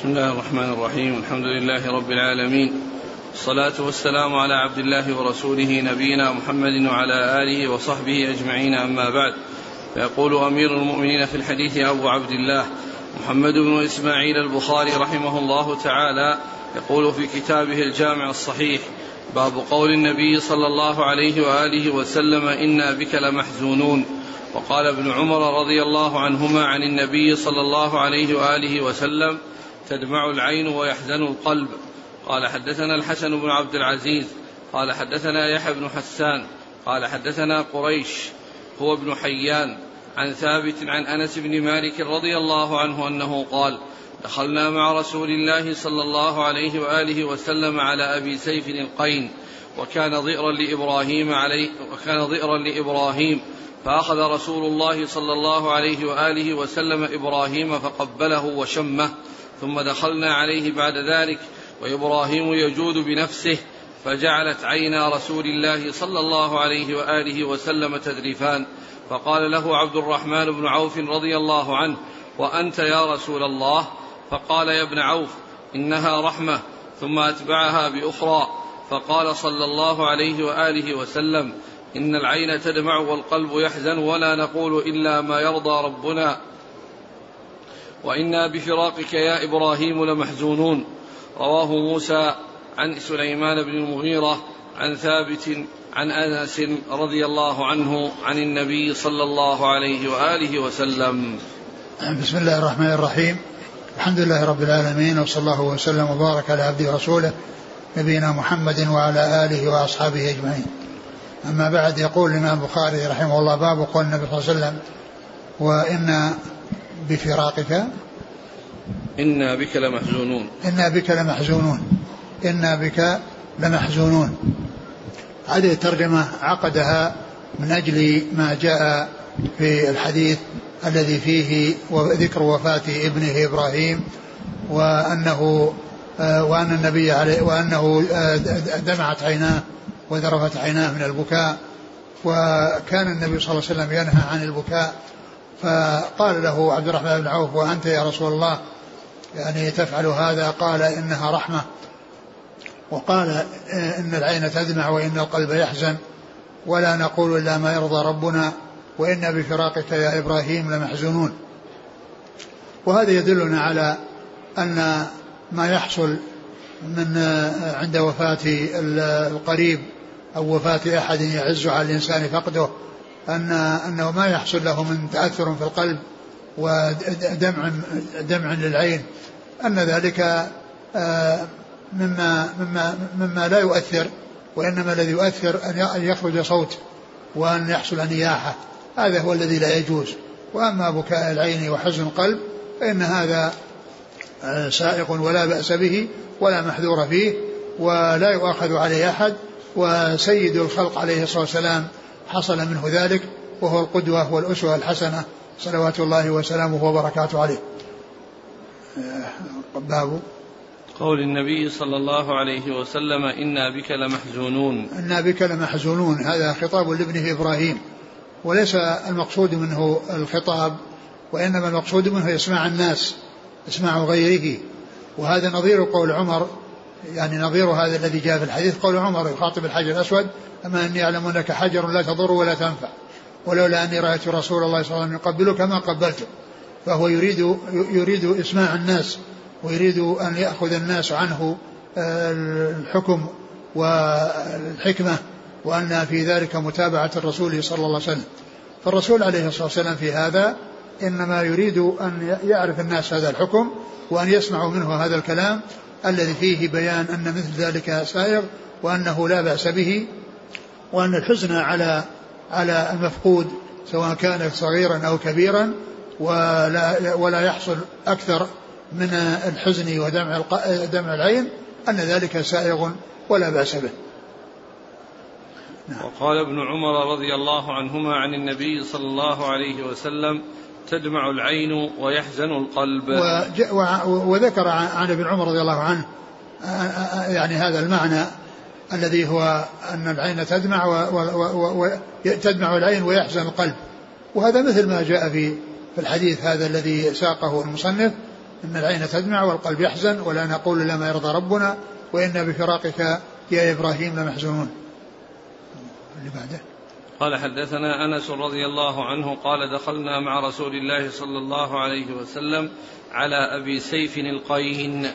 بسم الله الرحمن الرحيم. الحمد لله رب العالمين. الصلاة والسلام على عبد الله ورسوله نبينا محمد وعلى آله وصحبه أجمعين. أما بعد فيقول أمير المؤمنين في الحديث أبو عبد الله محمد بن إسماعيل البخاري رحمه الله تعالى يقول في كتابه الجامع الصحيح باب قول النبي صلى الله عليه وآله وسلم إنا بك لمحزونون. وقال ابن عمر رضي الله عنهما عن النبي صلى الله عليه وآله وسلم تدمع العين ويحزن القلب. قال حدثنا الحسن بن عبد العزيز. قال حدثنا يحيى بن حسان. قال حدثنا قريش. هو ابن حيان. عن ثابت عن أنس بن مالك رضي الله عنه أنه قال دخلنا مع رسول الله صلى الله عليه وآله وسلم على أبي سيف القين وكان ضئرا لإبراهيم عليه وكان ضئرا لإبراهيم فأخذ رسول الله صلى الله عليه وآله وسلم إبراهيم فقبله وشمه ثم دخلنا عليه بعد ذلك وإبراهيم يجود بنفسه فجعلت عينا رسول الله صلى الله عليه وآله وسلم تذرفان فقال له عبد الرحمن بن عوف رضي الله عنه وأنت يا رسول الله؟ فقال يا ابن عوف إنها رحمة ثم أتبعها بأخرى. فقال صلى الله عليه وآله وسلم إن العين تدمع والقلب يحزن ولا نقول إلا ما يرضى ربنا. وإنا بفراقك يا إبراهيم لمحزونون رواه موسى عن سليمان بن المغيرة عن ثابت عن أنس رضي الله عنه عن النبي صلى الله عليه وآله وسلم. بسم الله الرحمن الرحيم. الحمد لله رب العالمين وصلى الله وسلم وبارك على عبده ورسوله نبينا محمد وعلى آله وأصحابه أجمعين. أما بعد يقول الإمام البخاري رحمه الله باب قول النبي صلى الله عليه وسلم وإن بفراقك إنا بك لمحزونون. إنا بك لمحزونون. إنا بك لمحزونون. هذه الترجمة عقدها من أجل ما جاء في الحديث الذي فيه ذكر وفاة ابنه إبراهيم وأنه وأن النبي عليه وأنه دمعت عيناه وذرفت عيناه من البكاء وكان النبي صلى الله عليه وسلم ينهى عن البكاء فقال له عبد الرحمن بن عوف وأنت يا رسول الله؟ يعني تفعل هذا قال إنها رحمة. وقال إن العين تدمع وإن القلب يحزن ولا نقول إلا ما يرضى ربنا وإنا بفراقك يا إبراهيم لمحزونون. وهذا يدلنا على أن ما يحصل من عند وفاة القريب أو وفاة أحد يعز على الإنسان فقده أن أنه ما يحصل له من تأثر في القلب ودمع دمع للعين أن ذلك مما مما مما لا يؤثر وإنما الذي يؤثر أن يخرج صوت وأن يحصل نياحة هذا هو الذي لا يجوز. وأما بكاء العين وحزن القلب فإن هذا سائق ولا بأس به ولا محذور فيه ولا يؤاخذ عليه أحد وسيد الخلق عليه الصلاة والسلام حصل منه ذلك وهو القدوة والأسوة الحسنة. صلوات الله وسلامه وبركاته عليه. باب. قول النبي صلى الله عليه وسلم إنا بك لمحزونون. إنا بك لمحزونون. هذا خطاب لابنه إبراهيم. وليس المقصود منه الخطاب وإنما المقصود منه إسماع الناس إسماع غيره. وهذا نظير قول عمر يعني نظير هذا الذي جاء في الحديث. قول عمر يخاطب الحجر الأسود أما أني أعلم أنك حجر لا تضر ولا تنفع ولولا أني رأيت رسول الله صلى الله عليه وسلم يقبلك ما قبلته. فهو يريد يريد إسماع الناس ويريد أن يأخذ الناس عنه الحكم والحكمة وأن في ذلك متابعة الرسول صلى الله عليه وسلم. فالرسول عليه الصلاة والسلام في هذا إنما يريد أن يعرف الناس هذا الحكم وأن يسمعوا منه هذا الكلام الذي فيه بيان أن مثل ذلك سائغ وأنه لا بأس به وأن الحزن على على المفقود سواء كان صغيرا أو كبيرا ولا ولا يحصل أكثر من الحزن ودمع دمع العين أن ذلك سائغ ولا بأس به نعم. وقال ابن عمر رضي الله عنهما عن النبي صلى الله عليه وسلم تدمع العين ويحزن القلب. وذكر عن ابن عمر رضي الله عنه يعني هذا المعنى الذي هو أن العين تدمع وتدمع العين ويحزن القلب. وهذا مثل ما جاء في في الحديث هذا الذي ساقه المصنف إن العين تدمع والقلب يحزن ولا نقول إلا ما يرضى ربنا وإنا بفراقك يا إبراهيم لمحزونون. اللي بعده. قال حدثنا أنس رضي الله عنه قال دخلنا مع رسول الله صلى الله عليه وسلم على أبي سيف القين.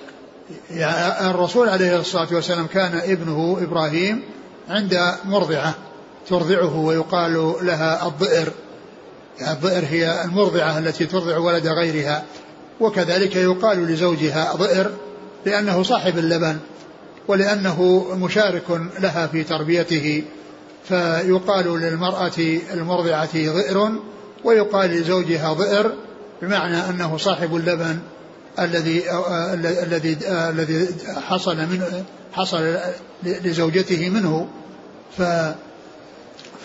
يعني الرسول عليه الصلاة والسلام كان ابنه إبراهيم عند مرضعة ترضعه ويقال لها الضئر. يعني الضئر هي المرضعة التي ترضع ولد غيرها. وكذلك يقال لزوجها ضئر لأنه صاحب اللبن ولأنه مشارك لها في تربيته. فيقال للمرأة المرضعة ضئر ويقال لزوجها ضئر بمعنى أنه صاحب اللبن الذي الذي الذي حصل من حصل لزوجته منه. ف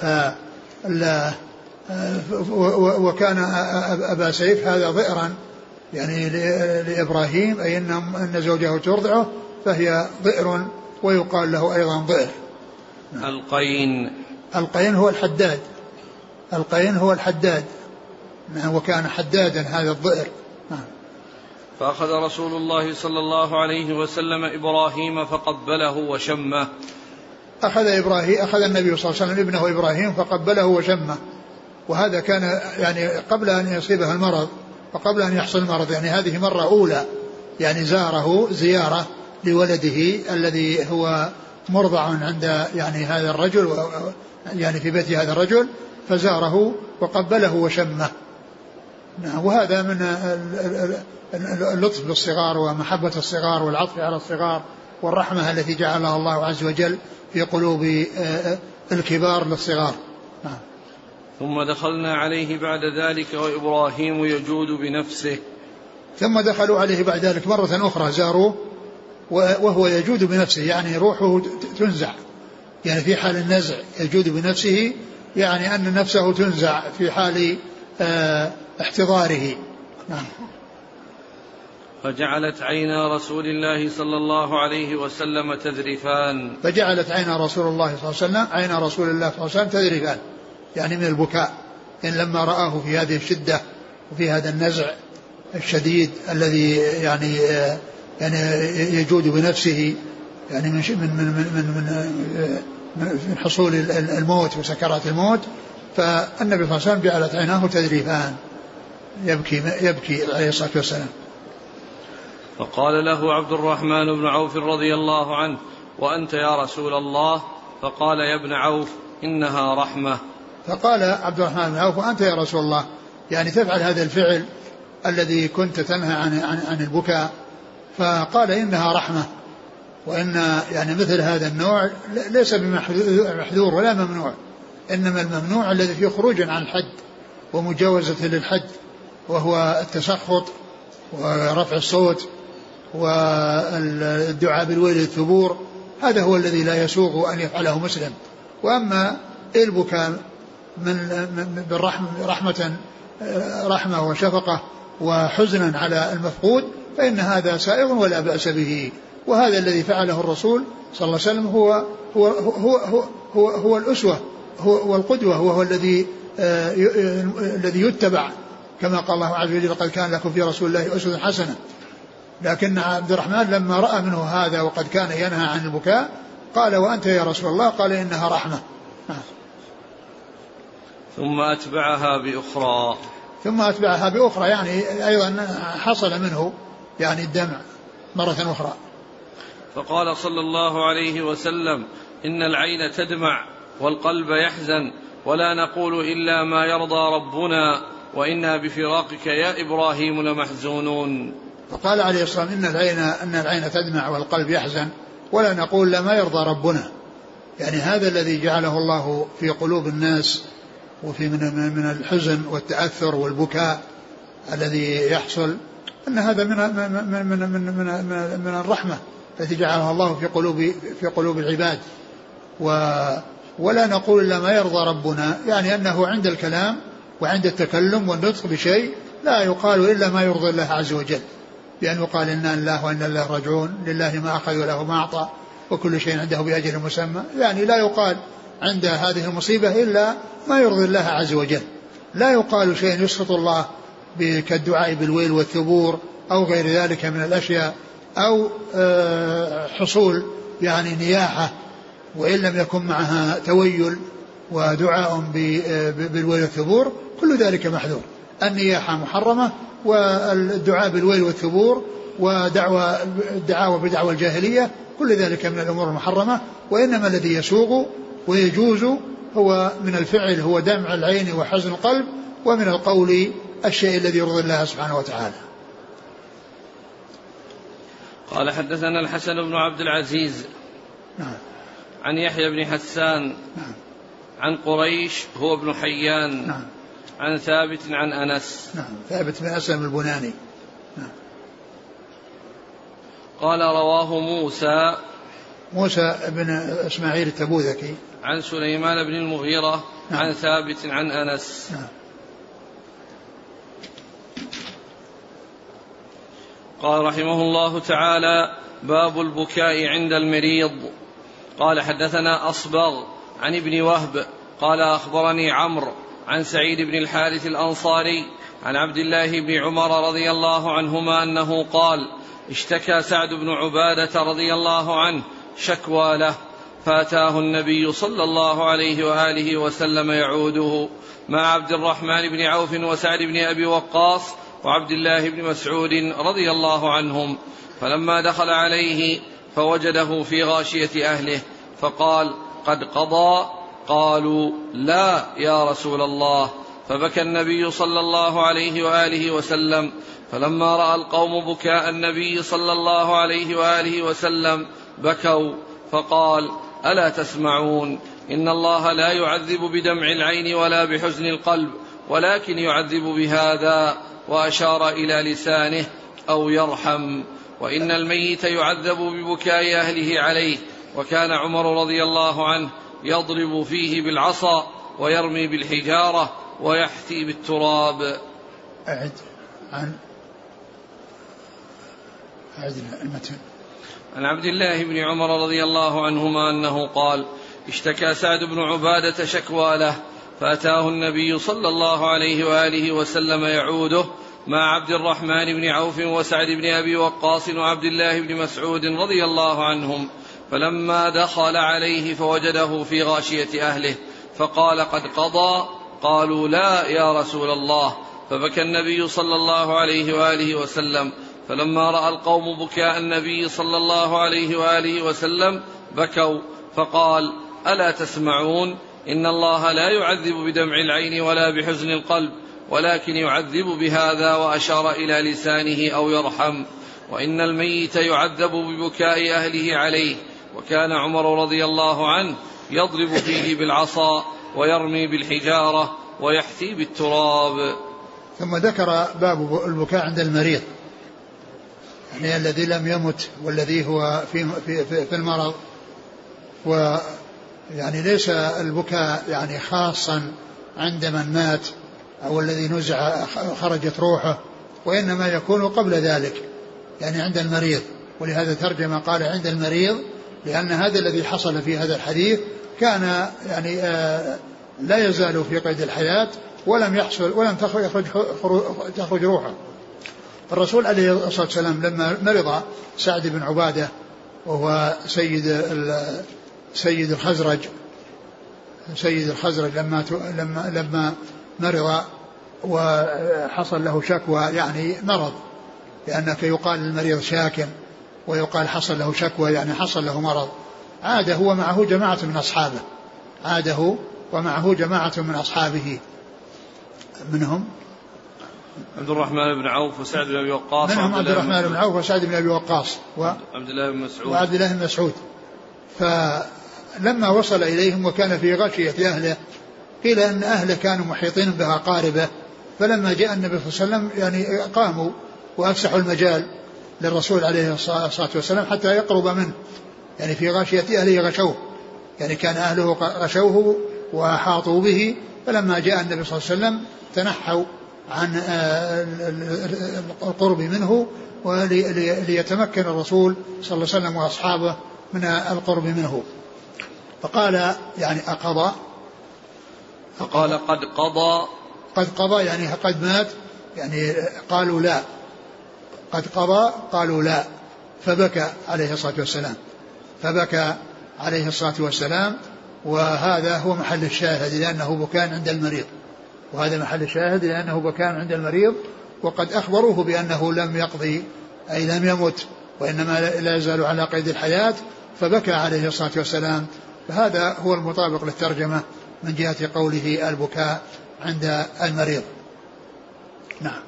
ف وكان أبا سيف هذا ضئرا يعني لإبراهيم أي أن أن زوجه ترضعه فهي ضئر ويقال له أيضا ضئر. القين. القين هو الحداد. القين هو الحداد. وكان حدادا هذا الضئر. نعم. فأخذ رسول الله صلى الله عليه وسلم إبراهيم فقبله وشمه. أخذ إبراهيم أخذ النبي صلى الله عليه وسلم ابنه إبراهيم فقبله وشمه. وهذا كان يعني قبل أن يصيبه المرض وقبل أن يحصل المرض. يعني هذه مرة أولى. يعني زاره زيارة لولده الذي هو مرضع عند يعني هذا الرجل يعني في بيت هذا الرجل فزاره وقبله وشمه. نعم وهذا من اللطف بالصغار ومحبة الصغار والعطف على الصغار والرحمة التي جعلها الله عز وجل في قلوب آه، الكبار للصغار. نعم. ثم دخلنا عليه بعد ذلك وإبراهيم يجود بنفسه. ثم دخلوا عليه بعد ذلك مرة أخرى زاروه وهو يجود بنفسه يعني روحه تنزع. يعني في حال النزع يجود بنفسه يعني أن نفسه تنزع في حال آه، احتضاره. نعم. فجعلت عينا رسول الله صلى الله عليه وسلم تذرفان. فجعلت عينا رسول الله صلى الله عليه وسلم عين رسول الله صلى الله عليه وسلم تذرفان. يعني من البكاء. إن لما رآه في هذه الشدة وفي هذا النزع الشديد الذي يعني آه، يعني يجود بنفسه يعني من من من من, من, من حصول الموت وسكرات الموت. فالنبي صلى الله عليه وسلم جعلت عيناه تذريفان. يبكي يبكي عليه الصلاة والسلام. فقال له عبد الرحمن بن عوف رضي الله عنه وأنت يا رسول الله؟ فقال يا ابن عوف إنها رحمة. فقال عبد الرحمن بن عوف وأنت يا رسول الله؟ يعني تفعل هذا الفعل الذي كنت تنهى عن عن, عن البكاء. فقال إنها رحمة. وإن يعني مثل هذا النوع ليس بمحذور ولا ممنوع. إنما الممنوع الذي فيه خروج عن الحد ومجاوزة للحد وهو التسخط ورفع الصوت والدعاء بالويل الثبور هذا هو الذي لا يسوغ أن يفعله مسلم. وأما البكاء من بالرحمة رحمة رحمة وشفقة وحزنا على المفقود فإن هذا سائغ ولا بأس به. وهذا الذي فعله الرسول صلى الله عليه وسلم هو هو هو هو, هو, هو الأسوة هو, هو القدوة وهو الذي آه الذي يتبع. كما قال الله عز وجل قد كان لكم في رسول الله أسوة حسنة. لكن عبد الرحمن لما رأى منه هذا وقد كان ينهى عن البكاء قال وأنت يا رسول الله؟ قال إنها رحمة. ثم أتبعها بأخرى. ثم أتبعها بأخرى يعني أيضا حصل منه يعني الدمع مرة أخرى. فقال صلى الله عليه وسلم إن العين تدمع والقلب يحزن ولا نقول إلا ما يرضى ربنا وإنا بفراقك يا إبراهيم لمحزونون. فقال عليه الصلاة والسلام إن العين أن العين تدمع والقلب يحزن ولا نقول لا ما يرضى ربنا. يعني هذا الذي جعله الله في قلوب الناس وفي من من الحزن والتأثر والبكاء الذي يحصل. أن هذا من من من من من, من الرحمة التي جعلها الله في قلوب في قلوب العباد. و ولا نقول إلا ما يرضى ربنا يعني أنه عند الكلام وعند التكلم والنطق بشيء لا يقال إلا ما يرضي الله عز وجل. بأن يقال إنا لله وإنا الله راجعون لله ما أخذ وله ما أعطى وكل شيء عنده بأجل مسمى. يعني لا يقال عند هذه المصيبة إلا ما يرضي الله عز وجل. لا يقال شيء يسخط الله كالدعاء بالويل والثبور أو غير ذلك من الأشياء أو آه، حصول يعني نياحة وإن لم يكن معها تويل ودعاء بالويل والثبور كل ذلك محذور. النياحة محرمة والدعاء بالويل والثبور ودعوى الدعاوى بدعوى الجاهلية كل ذلك من الأمور المحرمة. وإنما الذي يسوغ ويجوز هو من الفعل هو دمع العين وحزن القلب ومن القول الشيء الذي يرضي الله سبحانه وتعالى. قال حدثنا الحسن بن عبد العزيز نعم. عن يحيى بن حسان نعم. عن قريش هو ابن حيان. نعم. عن ثابت عن أنس. نعم. ثابت بن أسلم البناني. نعم. قال رواه موسى موسى بن إسماعيل التبوذكي. عن سليمان بن المغيرة. نعم. عن ثابت عن أنس. نعم. قال رحمه الله تعالى باب البكاء عند المريض. قال حدثنا أصبغ عن ابن وهب قال أخبرني عمرو عن سعيد بن الحارث الأنصاري عن عبد الله بن عمر رضي الله عنهما أنه قال اشتكى سعد بن عبادة رضي الله عنه شكوى له فأتاه النبي صلى الله عليه وآله وسلم يعوده مع عبد الرحمن بن عوف وسعد بن أبي وقاص وعبد الله بن مسعود رضي الله عنهم فلما دخل عليه فوجده في غاشية أهله فقال قد قضى؟ قالوا لا يا رسول الله. فبكى النبي صلى الله عليه وآله وسلم فلما رأى القوم بكاء النبي صلى الله عليه وآله وسلم بكوا فقال ألا تسمعون؟ إن الله لا يعذب بدمع العين ولا بحزن القلب ولكن يعذب بهذا. وأشار إلى لسانه أو يرحم وإن الميت يعذب ببكاء أهله عليه وكان عمر رضي الله عنه يضرب فيه بالعصا ويرمي بالحجارة ويحثي بالتراب. أعد عن أعد المتن. عن عبد الله بن عمر رضي الله عنهما أنه قال اشتكى سعد بن عبادة شكوى له فأتاه النبي صلى الله عليه وآله وسلم يعوده مع عبد الرحمن بن عوف وسعد بن أبي وقاص وعبد الله بن مسعود رضي الله عنهم فلما دخل عليه فوجده في غاشية أهله فقال قد قضى قالوا لا يا رسول الله فبكى النبي صلى الله عليه وآله وسلم فلما رأى القوم بكاء النبي صلى الله عليه وآله وسلم بكوا فقال ألا تسمعون؟ إن الله لا يعذب بدمع العين ولا بحزن القلب ولكن يعذب بهذا وأشار إلى لسانه أو يرحم. وإن الميت يعذب ببكاء أهله عليه. وكان عمر رضي الله عنه يضرب فيه بالعصا ويرمي بالحجارة ويحثي بالتراب. ثم ذكر باب البكاء عند المريض. يعني الذي لم يمت والذي هو في في في, في المرض. و يعني ليس البكاء يعني خاصا عند من مات أو الذي نزع خرجت روحه وإنما يكون قبل ذلك يعني عند المريض. ولهذا ترجم قال عند المريض لأن هذا الذي حصل في هذا الحديث كان يعني آه لا يزال في قيد الحياة ولم يحصل ولم تخرج تخرج روحه. الرسول عليه الصلاة والسلام لما مرض سعد بن عبادة وهو سيد سيد الخزرج سيد الخزرج لما لما لما مرض وحصل له شكوى يعني مرض لأنك يقال للمريض شاك ويقال حصل له شكوى يعني حصل له مرض. عاد هو معه جماعة من أصحابه. عاده ومعه جماعة من أصحابه. منهم؟ عبد الرحمن بن عوف وسعد بن أبي وقاص. منهم عبد الرحمن بن عوف وسعد بن أبي وقاص. وعبد الله بن مسعود. وعبد الله بن مسعود. فلما وصل إليهم وكان في غشية أهله قيل أن أهله كانوا محيطين باقاربه فلما جاء النبي صلى الله عليه وسلم يعني قاموا وأفسحوا المجال للرسول عليه الصلاة والسلام حتى يقرب منه. يعني في غاشيه أهله غشوه. يعني كان أهله غشوه وأحاطوا به. فلما جاء النبي صلى الله عليه وسلم تنحوا عن آه، القرب منه وليتمكن الرسول صلى الله عليه وسلم وأصحابه من القرب منه. فقال يعني أقضى. فقال قد قضى. قد قضى يعني قد مات. يعني قالوا لا. قد قضى قالوا لا. فبكى عليه الصلاة والسلام. فبكى عليه الصلاة والسلام. وهذا هو محل الشاهد لأنه بكاء عند المريض. وهذا محل الشاهد لأنه بكاء عند المريض. وقد أخبروه بأنه لم يقضي أي لم يمت وإنما لا يزال على قيد الحياة. فبكى عليه الصلاة والسلام. فهذا هو المطابق للترجمة من جهة قوله البكاء عند المريض. نعم.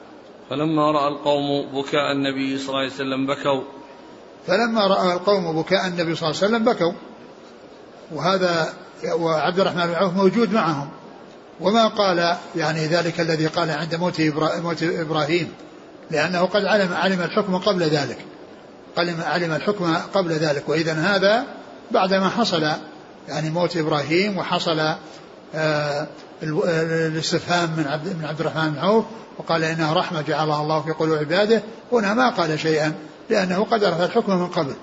فلما رأى القوم بكاء النبي صلى الله عليه وسلم بكوا. فلما رأى القوم بكاء النبي صلى الله عليه وسلم بكوا. وهذا وعبد الرحمن بن عوف موجود معهم. وما قال يعني ذلك الذي قال عند موت, موت إبراهيم. لأنه قد علم علم الحكم قبل ذلك. علم علم الحكم قبل ذلك. وإذا هذا بعدما حصل يعني موت إبراهيم وحصل آه الاستفهام من عبد من عبد الرحمن بن عوف وقال انها رحمة جعلها الله في قلوب عباده. هنا ما قال شيئا لأنه قد عرف الحكم من قبل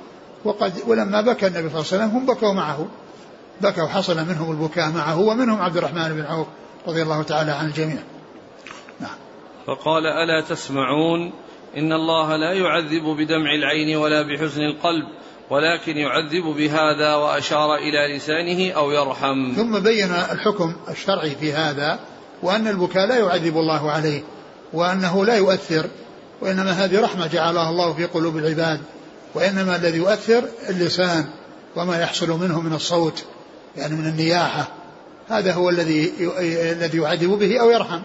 وقد ولما بكى النبي صلى الله عليه وسلم هم بكوا معه. بكوا حصل منهم البكاء معه ومنهم عبد الرحمن بن عوف رضي الله تعالى عن الجميع. نعم. فقال ألا تسمعون إن الله لا يعذب بدمع العين ولا بحزن القلب ولكن يعذب بهذا وأشار إلى لسانه أو يرحم. ثم بين الحكم الشرعي في هذا وأن البكاء لا يعذب الله عليه وأنه لا يؤثر وإنما هذه رحمة جعلها الله في قلوب العباد وإنما الذي يؤثر اللسان وما يحصل منه من الصوت يعني من النياحة. هذا هو الذي الذي يعذب به أو يرحم.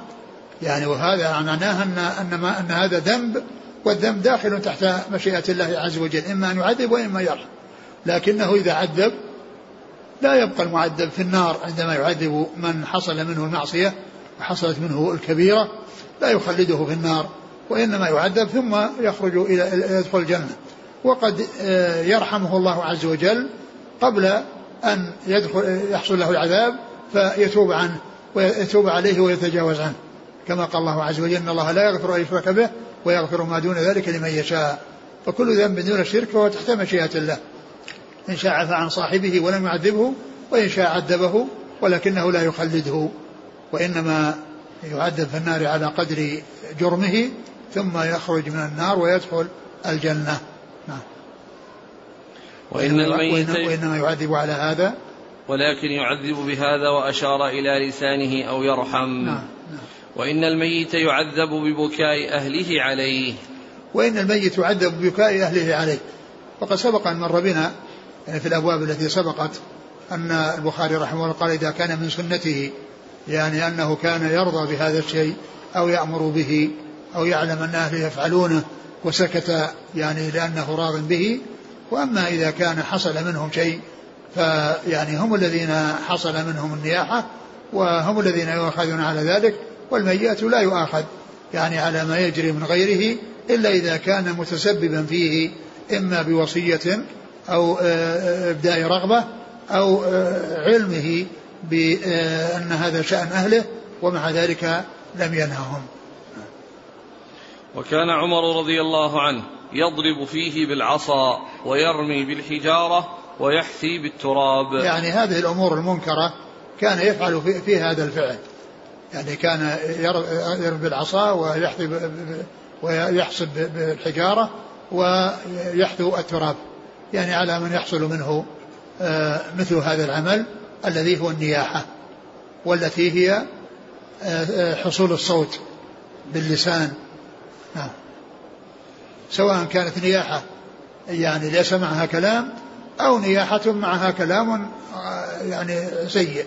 يعني وهذا معناه أن أن ما أن هذا ذنب والذنب داخل تحت مشيئة الله عز وجل إما أن يعذب وإما يرحم. لكنه إذا عذب لا يبقى المعذب في النار عندما يعذب من حصل منه المعصية وحصلت منه الكبيرة لا يخلده في النار وإنما يعذب ثم يخرج إلى يدخل الجنة. وقد آه، يرحمه الله عز وجل قبل أن يدخل يحصل له العذاب فيتوب عنه ويتوب عليه ويتجاوز عنه. كما قال الله عز وجل إن الله لا يغفر أن يشرك به ويغفر ما دون ذلك لمن يشاء. فكل ذنب دون الشرك فهو تحت مشيئة الله. إن شاء عفى عن صاحبه ولم يعذبه وإن شاء عذبه ولكنه لا يخلده. وإنما يعذب في النار على قدر جرمه ثم يخرج من النار ويدخل الجنة. نعم. وإن الميت وإنما يعذب على هذا. ولكن يعذب بهذا وأشار إلى لسانه أو يرحم. نعم. نعم. وإن الميت يعذب ببكاء أهله عليه. وإن الميت يعذب ببكاء أهله عليه. وقد سبق أن مر بنا يعني في الأبواب التي سبقت أن البخاري رحمه الله قال إذا كان من سنته يعني أنه كان يرضى بهذا الشيء أو يأمر به أو يعلم أن أهله يفعلونه وسكت يعني لأنه راض به. وأما إذا كان حصل منهم شيء فيعني هم الذين حصل منهم النياحة وهم الذين يؤاخذون على ذلك. والميت لا يؤاخذ يعني على ما يجري من غيره إلا إذا كان متسببا فيه إما بوصية أو آه، إبداء رغبة أو آه، علمه بأن هذا شأن أهله ومع ذلك لم ينههم. وكان عمر رضي الله عنه يضرب فيه بالعصا ويرمي بالحجارة ويحثي بالتراب. يعني هذه الأمور المنكرة كان يفعل في, في هذا الفعل. يعني كان يرمي بالعصا ويحصب بالحجارة ويحثو التراب. يعني على من يحصل منه آه، مثل هذا العمل الذي هو النياحة والتي هي آه، آه، حصول الصوت باللسان. نعم. سواء كانت نياحة يعني ليس معها كلام أو نياحة معها كلام يعني سيء.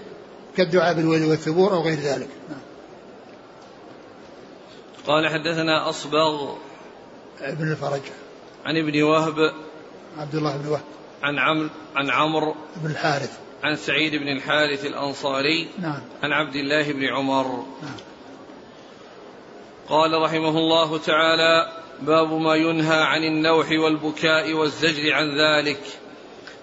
كالدعاء بالويل والثبور أو غير ذلك. قال حدثنا أصبغ ابن الفرج. عن ابن وهب. عبد الله بن وهب. عن عمرو عن عمرو. بن الحارث. عن سعيد بن الحارث الأنصاري. نعم. عن عبد الله بن عمر. نعم. قال رحمه الله تعالى باب ما ينهى عن النوح والبكاء والزجر عن ذلك.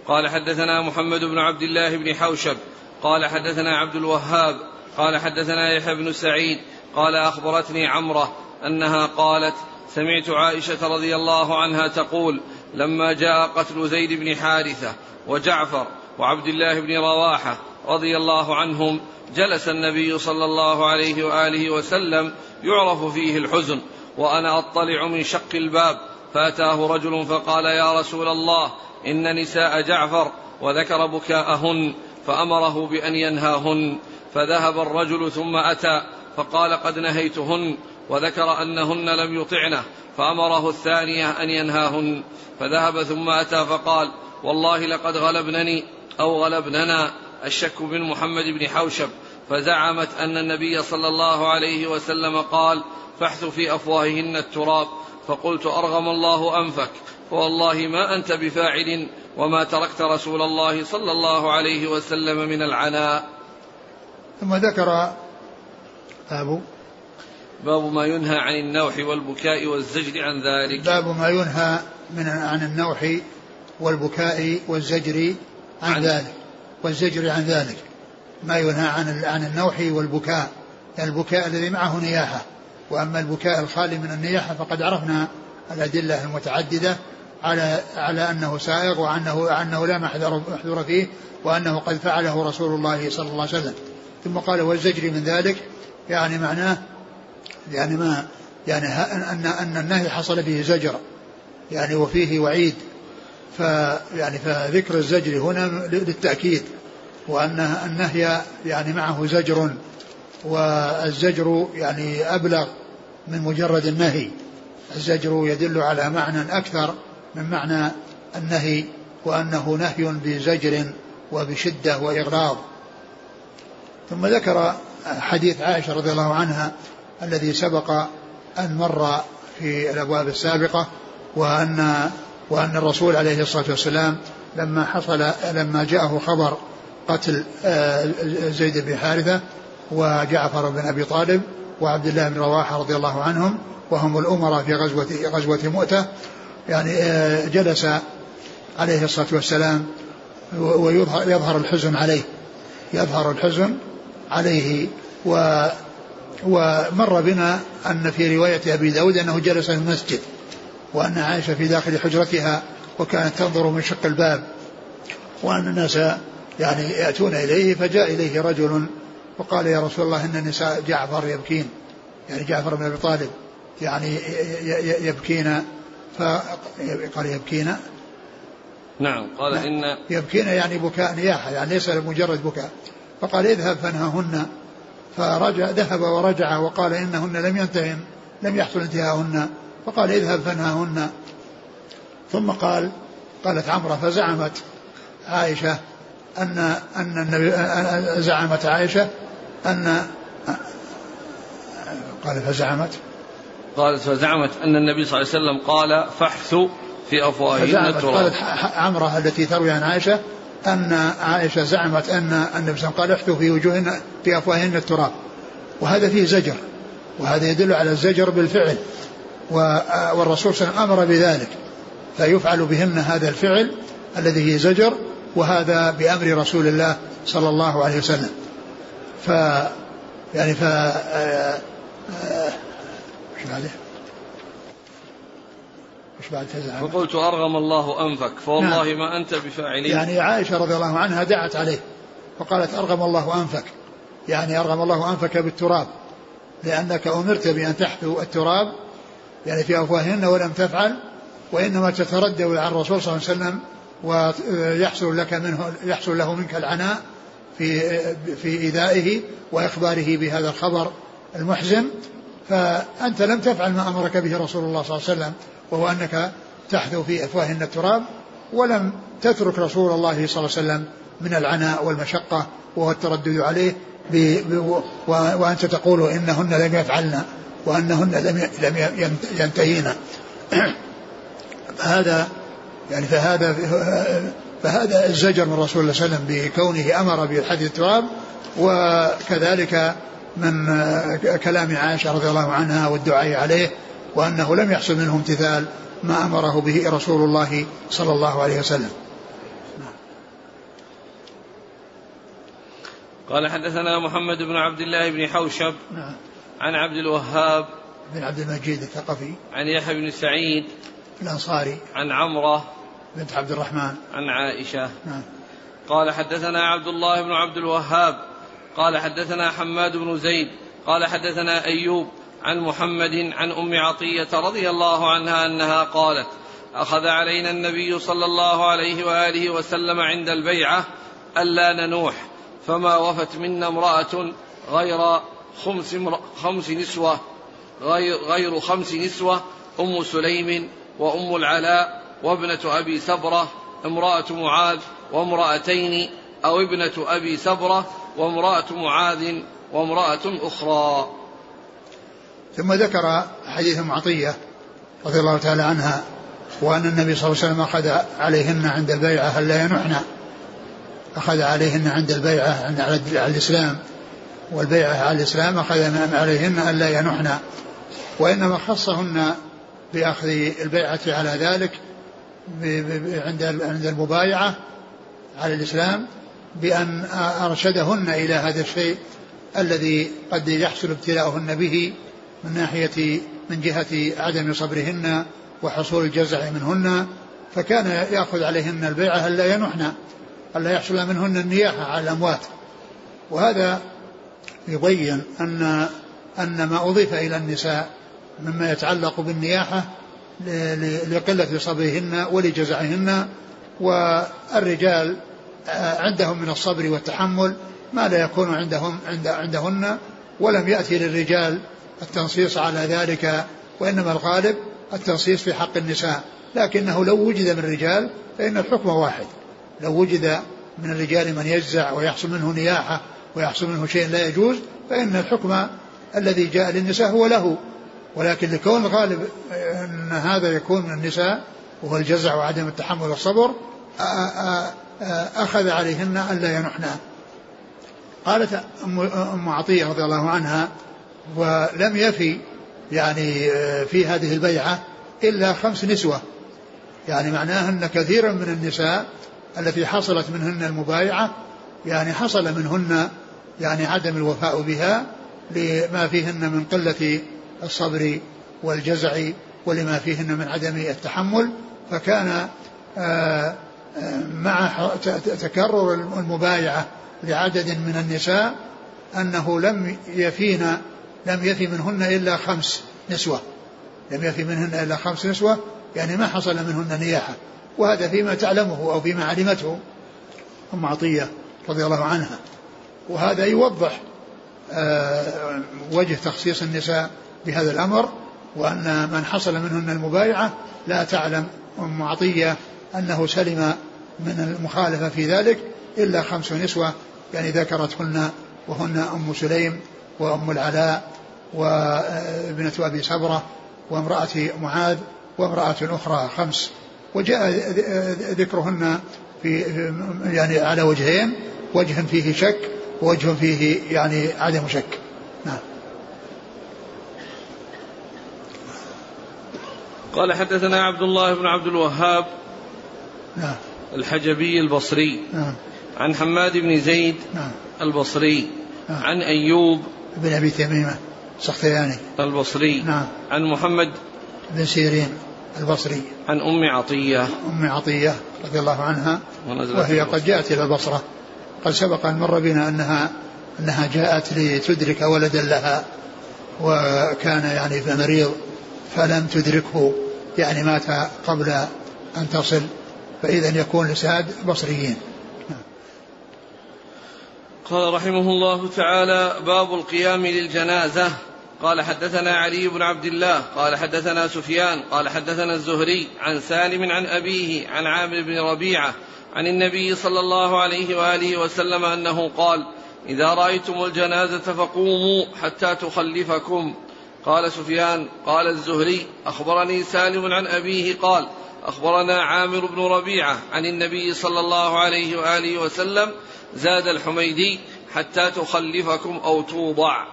قال حدثنا محمد بن عبد الله بن حوشب. قال حدثنا عبد الوهاب قال حدثنا يحيى بن سعيد قال أخبرتني عمرة أنها قالت سمعت عائشة رضي الله عنها تقول لما جاء قتل زيد بن حارثة وجعفر وعبد الله بن رواحة رضي الله عنهم جلس النبي صلى الله عليه وآله وسلم يعرف فيه الحزن وأنا أطلع من شق الباب فأتاه رجل فقال يا رسول الله إن نساء جعفر وذكر بكاءهن. فأمره بأن ينهاهن فذهب الرجل ثم أتى فقال قد نهيتهن وذكر أنهن لم يطعنه فأمره الثانية أن ينهاهن فذهب ثم أتى فقال والله لقد غلبنني أو غلبننا الشك بن محمد بن حوشب. فزعمت أن النبي صلى الله عليه وسلم قال فاحث في أفواههن التراب. فقلت أرغم الله أنفك فوالله ما أنت بفاعل وما تركت رسول الله صلى الله عليه وسلم من العناء. ثم ذكر باب باب ما ينهى عن النوح والبكاء والزجر عن ذلك. باب ما ينهى من عن النوح والبكاء والزجر عن, عن ذلك. والزجر عن ذلك. ما ينهى عن عن النوح والبكاء. يعني البكاء الذي معه نياحة. وأما البكاء الخالي من النياحة فقد عرفنا الأدلة المتعددة على على أنه سائغ وأنه أنه لا محذور فيه وأنه قد فعله رسول الله صلى الله عليه وسلم. ثم قال والزجر من ذلك يعني معناه يعني ما يعني أن أن النهي حصل به زجر يعني وفيه وعيد. ف يعني فذكر الزجر هنا للتأكيد وأن النهي يعني معه زجر والزجر يعني أبلغ من مجرد النهي. الزجر يدل على معنى أكثر من معنى النهي وأنه نهي بزجر وبشدة وإغراض. ثم ذكر حديث عائشة رضي الله عنها الذي سبق أن مر في الأبواب السابقة وأن وأن الرسول عليه الصلاة والسلام لما حصل لما جاءه خبر قتل آه، زيد بن حارثة وجعفر بن أبي طالب وعبد الله بن رواحة رضي الله عنهم وهم الأمراء في غزوة غزوة مؤتة يعني آه، جلس عليه الصلاة والسلام ويظهر يظهر الحزن عليه. يظهر الحزن عليه و ومر بنا أن في رواية أبي داود أنه جلس في المسجد وأن عائشة في داخل حجرتها وكانت تنظر من شق الباب وأن الناس يعني يأتون إليه فجاء إليه رجل وقال يا رسول الله إن نساء جعفر يبكين. يعني جعفر بن أبي طالب يعني يبكين فقال يبكين نعم قال نعم. إن يبكين يعني بكاء نياحة يعني ليس مجرد بكاء. فقال اذهب فانهاهن فرجع ذهب ورجع وقال إنهن لم ينتهن لم يحصل انتهاءهن فقال اذهب فانهاهن ثم قال قالت عمرة فزعمت عائشة أن أن النبي زعمت عائشة أن قال فزعمت. قالت فزعمت أن النبي صلى الله عليه وسلم قال فاحثوا في أفواههن التراب. قالت عمرة التي تروي عن عائشة أن عائشة زعمت أن النبي صلى الله عليه وسلم قال احثوا في وجوههن في أفواههن التراب. وهذا فيه زجر. وهذا يدل على الزجر بالفعل. والرسول صلى الله عليه وسلم أمر بذلك. فيفعل بهن هذا الفعل الذي هي زجر وهذا بأمر رسول الله صلى الله عليه وسلم. ف يعني ف آه، آه، إيش بعده؟ إيش بعد فزع فقلت أرغم الله أنفك فوالله نعم. ما أنت بفاعل يعني عائشة رضي الله عنها دعت عليه فقالت أرغم الله أنفك يعني أرغم الله أنفك بالتراب لأنك أمرت بأن تحثو التراب يعني في أفواههن ولم تفعل وإنما تتردد على الرسول صلى الله عليه وسلم ويحصل لك منه يحصل له منك العناء في في إيذائه وإخباره بهذا الخبر المحزن فأنت لم تفعل ما أمرك به رسول الله صلى الله عليه وسلم وهو أنك تحثو في افواههن التراب ولم تترك رسول الله صلى الله عليه وسلم من العناء والمشقة وهو التردد عليه وأنت تقول إنهن لم يفعلن وأنهن لم لم ينتهين. هذا يعني فهذا فهذا الزجر من رسول الله صلى الله عليه وسلم بكونه أمر بحديث التراب وكذلك من كلام عائشة رضي الله عنها والدعاء عليه وأنه لم يحصل منه امتثال ما أمره به رسول الله صلى الله عليه وسلم. قال حدثنا محمد بن عبد الله بن حوشب نعم. عن عبد الوهاب بن عبد المجيد الثقفي عن يحيى بن سعيد الأنصاري عن عمرة بنت عبد الرحمن. عن عائشة. نعم. قال حدثنا عبد الله بن عبد الوهاب قال حدثنا حماد بن زيد قال حدثنا أيوب عن محمد عن أم عطية رضي الله عنها أنها قالت أخذ علينا النبي صلى الله عليه وآله وسلم عند البيعة ألا ننوح فما وفت منا امرأة غير خمس, خمس نسوة غير, غير خمس نسوة أم سليم وأم العلاء وابنة أبي سبرة امرأة معاذ وامرأتين أو ابنة أبي سبرة وامرأة معاذ وامرأة أخرى. ثم ذكر حديث معطية رضي الله تعالى عنها وأن النبي صلى الله عليه وسلم أخذ عليهن عند البيعة هل لا ينحن؟ أخذ عليهن عند البيعة عند على الإسلام. والبيعة على الإسلام أخذ عليهن أن لا ينحن. وإنما خصهن بأخذ البيعة على ذلك عند عند المبايعة على الإسلام. بأن أرشدهن إلى هذا الشيء الذي قد يحصل ابتلاؤهن به من ناحية من جهة عدم صبرهن وحصول الجزع منهن فكان يأخذ عليهن البيعة ألا ينحن ألا يحصل منهن النياحة على الأموات. وهذا يبين أن أن ما أضيف إلى النساء مما يتعلق بالنياحة لقلة صبرهن ولجزعهن والرجال عندهم من الصبر والتحمل ما لا يكون عندهم عند عندهن ولم يأتي للرجال التنصيص على ذلك وإنما الغالب التنصيص في حق النساء. لكنه لو وجد من الرجال فإن الحكم واحد. لو وجد من الرجال من يجزع ويحصل منه نياحة ويحصل منه شيء لا يجوز فإن الحكم الذي جاء للنساء هو له. ولكن لكون الغالب أن هذا يكون من النساء وهو الجزع وعدم التحمل والصبر أخذ عليهن ألا ينحن. قالت أم عطية رضي الله عنها ولم يفي يعني في هذه البيعة إلا خمس نسوة. يعني معناه أن كثيرا من النساء التي حصلت منهن المبايعة يعني حصل منهن يعني عدم الوفاء بها لما فيهن من قلة الصبر والجزع ولما فيهن من عدم التحمل. فكان آه، آه، مع تكرر المبايعة لعدد من النساء أنه لم يفينا لم يفي منهن إلا خمس نسوة. لم يفي منهن إلا خمس نسوة يعني ما حصل منهن نياحة. وهذا فيما تعلمه أو فيما علمته أم عطية رضي الله عنها. وهذا يوضح آه، وجه تخصيص النساء بهذا الأمر وأن من حصل منهن المبايعة لا تعلم أم عطية أنه سلم من المخالفة في ذلك إلا خمس نسوة يعني ذكرتهن وهن أم سليم وأم العلاء وابنة أبي سبرة وامرأة معاذ وامرأة أخرى خمس. وجاء ذكرهن في يعني على وجهين وجه فيه شك ووجه فيه يعني عدم شك. نعم. قال حدثنا عبد الله بن عبد الوهاب نعم. الحجبي البصري. نعم. عن حماد بن زيد نعم. البصري. نعم. عن أيوب بن أبي تميمة السختياني. البصري. نعم. عن محمد بن سيرين البصري. عن أم عطية. أم عطية رضي الله عنها. وهي قد جاءت إلى البصرة. قد سبق أن مر بنا أنها أنها جاءت لتدرك ولدا لها. وكان يعني في مريض فلم تدركه. يعني مات قبل أن تصل. فإذا يكون لساد بصريين. قال رحمه الله تعالى باب القيام للجنازة. قال حدثنا علي بن عبد الله. قال حدثنا سفيان. قال حدثنا الزهري عن سالم عن أبيه عن عامر بن ربيعة عن النبي صلى الله عليه وآله وسلم أنه قال إذا رأيتم الجنازة فقوموا حتى تخلفكم. قال سفيان. قال الزهري أخبرني سالم عن أبيه قال أخبرنا عامر بن ربيعة عن النبي صلى الله عليه وآله وسلم زاد الحميدي حتى تخلفكم أو توضع.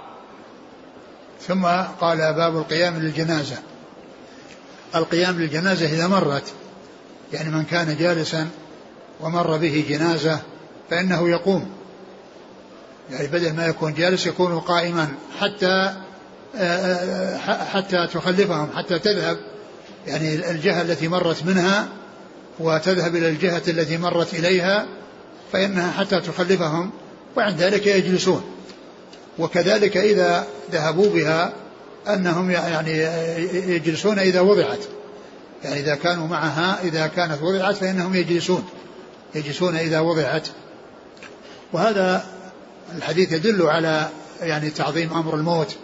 ثم قال باب القيام للجنازة. القيام للجنازة إذا مرت يعني من كان جالسا ومر به جنازة فإنه يقوم. يعني بدل ما يكون جالس يكون قائما حتى حتى تخلفهم حتى تذهب. يعني الجهة التي مرت منها وتذهب إلى الجهة التي مرت إليها فإنها حتى تخلفهم وعند ذلك يجلسون. وكذلك إذا ذهبوا بها أنهم يعني يجلسون إذا وضعت. يعني إذا كانوا معها إذا كانت وضعت فإنهم يجلسون. يجلسون إذا وضعت. وهذا الحديث يدل على يعني تعظيم أمر الموت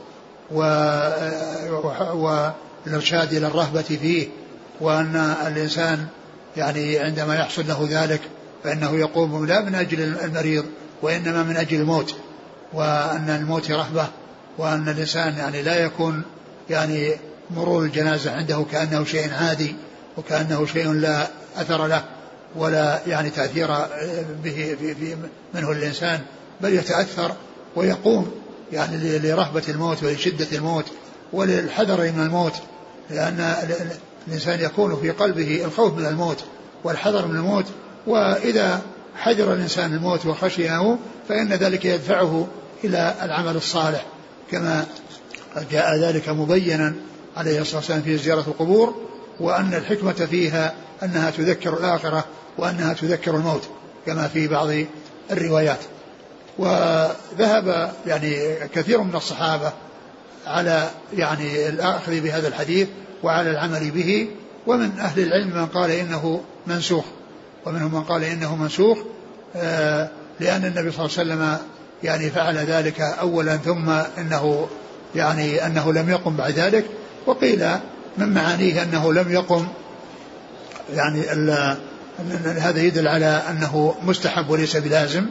والإرشاد إلى الرهبة فيه وأن الإنسان يعني عندما يحصل له ذلك فإنه يقوم لا من أجل المريض وإنما من أجل الموت وأن الموت رهبة وأن الإنسان يعني لا يكون يعني مرور الجنازة عنده كأنه شيء عادي وكأنه شيء لا أثر له ولا يعني تأثير به في في منه الإنسان بل يتأثر ويقوم يعني لرهبة الموت ولشدة الموت وللحذر من الموت. لأن الإنسان يكون في قلبه الخوف من الموت والحذر من الموت وإذا حذر الإنسان الموت وخشيه فإن ذلك يدفعه إلى العمل الصالح. كما جاء ذلك مبينا عليه الصلاة والسلام في زيارة القبور وأن الحكمة فيها أنها تذكر الآخرة وأنها تذكر الموت كما في بعض الروايات. وذهب يعني كثير من الصحابة على يعني الأخذ بهذا الحديث وعلى العمل به ومن أهل العلم من قال إنه منسوخ ومنهم من قال إنه منسوخ آه، لأن النبي صلى الله عليه وسلم يعني فعل ذلك أولا ثم إنه يعني أنه لم يقم بعد ذلك وقيل من معانيه أنه لم يقم يعني هذا يدل على أنه مستحب وليس بلازم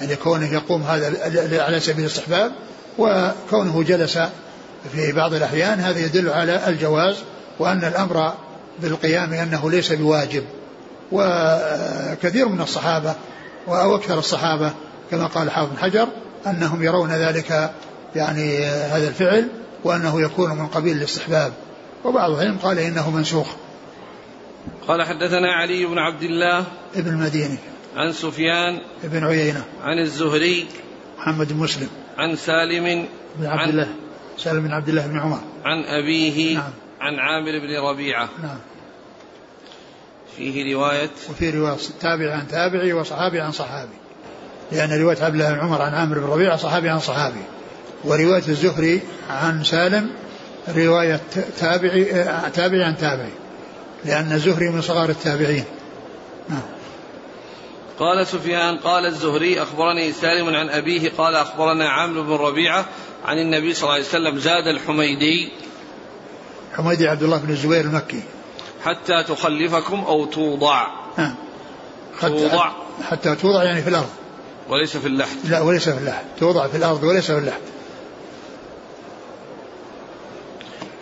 يعني كونه يقوم هذا على سبيل الاستحباب وكونه جلس في بعض الأحيان هذا يدل على الجواز وأن الأمر بالقيام أنه ليس بواجب. وكثير من الصحابة أو أكثر الصحابة كما قال حافظ حجر أنهم يرون ذلك يعني هذا الفعل وأنه يكون من قبيل الاستحباب. وبعضهم قال إنه منسوخ. قال حدثنا علي بن عبد الله ابن المديني. عن سفيان بن عيينة. عن الزهري محمد بن مسلم. عن سالم بن عبد الله. سالم بن عبد الله بن عمر. عن أبيه نعم. عن عامر بن ربيعة. نعم. فيه رواية. وفي رواية تابع عن تابعي وصحابي عن صحابي. لأن رواية عبد الله بن عمر عن عامر بن ربيعة صحابي عن صحابي. ورواية الزهري عن سالم رواية تابعي تابعي عن تابعي. لأن الزهري من صغار التابعين. نعم. قال سفيان قال الزهري أخبرني سالم عن أبيه قال أخبرنا عامر بن ربيعة عن النبي صلى الله عليه وسلم زاد الحميدي. حميدي عبد الله بن الزبير المكي. حتى تخلفكم أو توضع. نعم. توضع. حتى توضع يعني في الأرض. وليس في اللحد. لا وليس في اللحد. توضع في الأرض وليس في اللحد.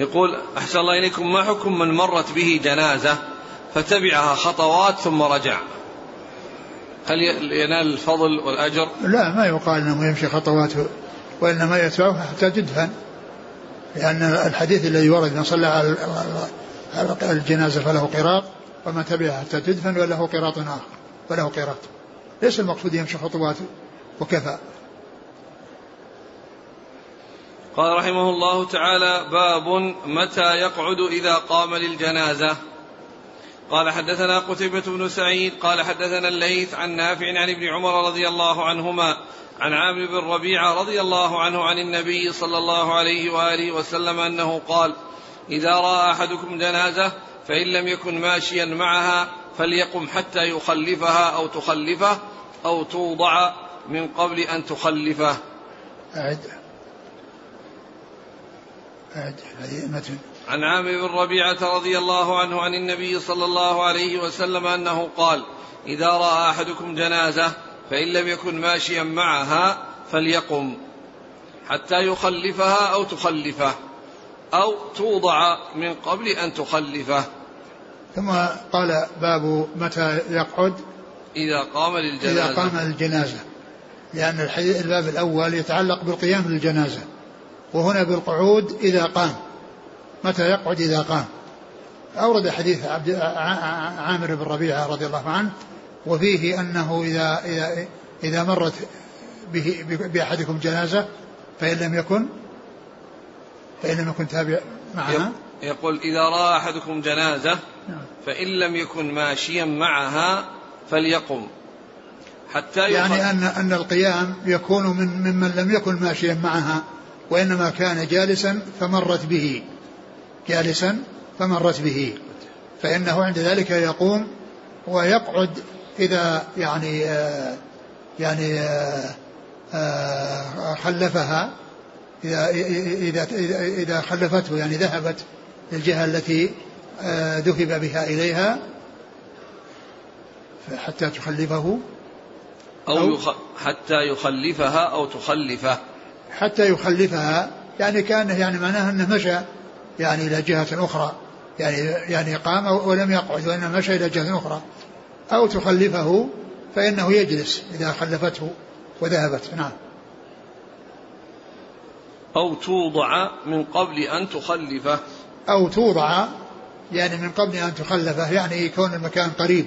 يقول أحسن الله إليكم ما حكم من مرت به جنازة فتبعها خطوات ثم رجع؟ هل ينال الفضل والأجر؟ لا ما يقال أنه يمشي خطوات وإنما يتبعها حتى تدفن لأن الحديث الذي ورد من صلى على الجنازة فله قراط وما تبعها حتى تدفن وله قراط آخر وله قراط. ليس المقصود يمشي خطوات وكفى. قال رحمه الله تعالى باب متى يقعد إذا قام للجنازة. قال حدثنا قتيبة بن سعيد قال حدثنا الليث عن نافع عن ابن عمر رضي الله عنهما عن عامر بن ربيعة رضي الله عنه عن النبي صلى الله عليه وآله وسلم أنه قال إذا رأى أحدكم جنازة فإن لم يكن ماشيا معها فليقم حتى يخلفها أو تخلفه أو توضع من قبل أن تخلفه. أعد أعد متن عن عامر بن ربيعة رضي الله عنه عن النبي صلى الله عليه وسلم أنه قال إذا رأى أحدكم جنازة فإن لم يكن ماشيا معها فليقم حتى يخلفها أو تخلفه أو توضع من قبل أن تخلفه. ثم قال باب متى يقعد؟ إذا قام للجنازة. إذا قام للجنازة. لأن الباب الأول يتعلق بالقيام للجنازة. وهنا بالقعود إذا قام. متى يقعد إذا قام؟ أورد حديث عبد عامر بن ربيعة رضي الله عنه وفيه أنه إذا إذا إذا مرت به بأحدكم جنازة فإن لم يكن فإن لم يكن تابع معها. يقول إذا رأى أحدكم جنازة نعم. فإن لم يكن ماشيا معها فليقم. حتى يعني أن أن القيام يكون من ممن لم يكن ماشيا معها وإنما كان جالسا فمرت به. جالسا فمرت به. فإنه عند ذلك يقوم ويقعد إذا يعني آه يعني آه آه خلفها إذا إذا إذا خلفته يعني ذهبت للجهة التي ذهب بها إليها حتى تخلفه أو, أو يخ... حتى يخلفها أو تخلفه. حتى يخلفها يعني كان يعني معناها أنه مشى يعني إلى جهة أخرى يعني يعني قام ولم يقعد وإنما مشى إلى جهة أخرى. أو تخلفه فإنه يجلس إذا خلفته وذهبت. نعم. أو توضع من قبل أن تخلفه. أو توضع يعني من قبل أن تخلفه يعني يكون المكان قريب.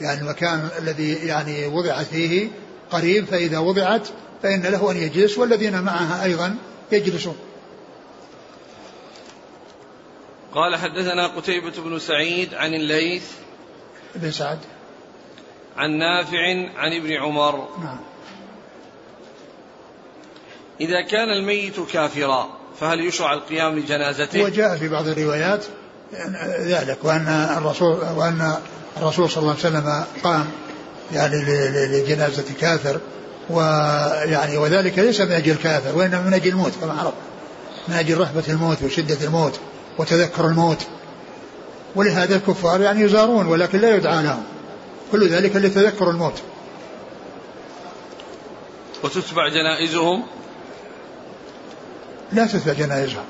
يعني المكان الذي يعني وضعت فيه قريب فإذا وضعت فإن له أن يجلس والذين معها أيضا يجلسون. قال حدثنا قتيبة بن سعيد عن الليث. بن سعد. عن نافع عن ابن عمر. نعم. إذا كان الميت كافرا فهل يشرع القيام لجنازته؟ وجاء في بعض الروايات ذلك وأن الرسول وأن الرسول صلى الله عليه وسلم قام يعني لجنازة كافر ويعني وذلك ليس من أجل الكافر وإنما من أجل الموت كما عرف من أجل رهبة الموت وشدة الموت وتذكر الموت. ولهذا الكفار يعني يزارون ولكن لا يدعى لهم. كل ذلك لتذكر الموت. وتتبع جنائزهم؟ لا تتبع جنائزهم.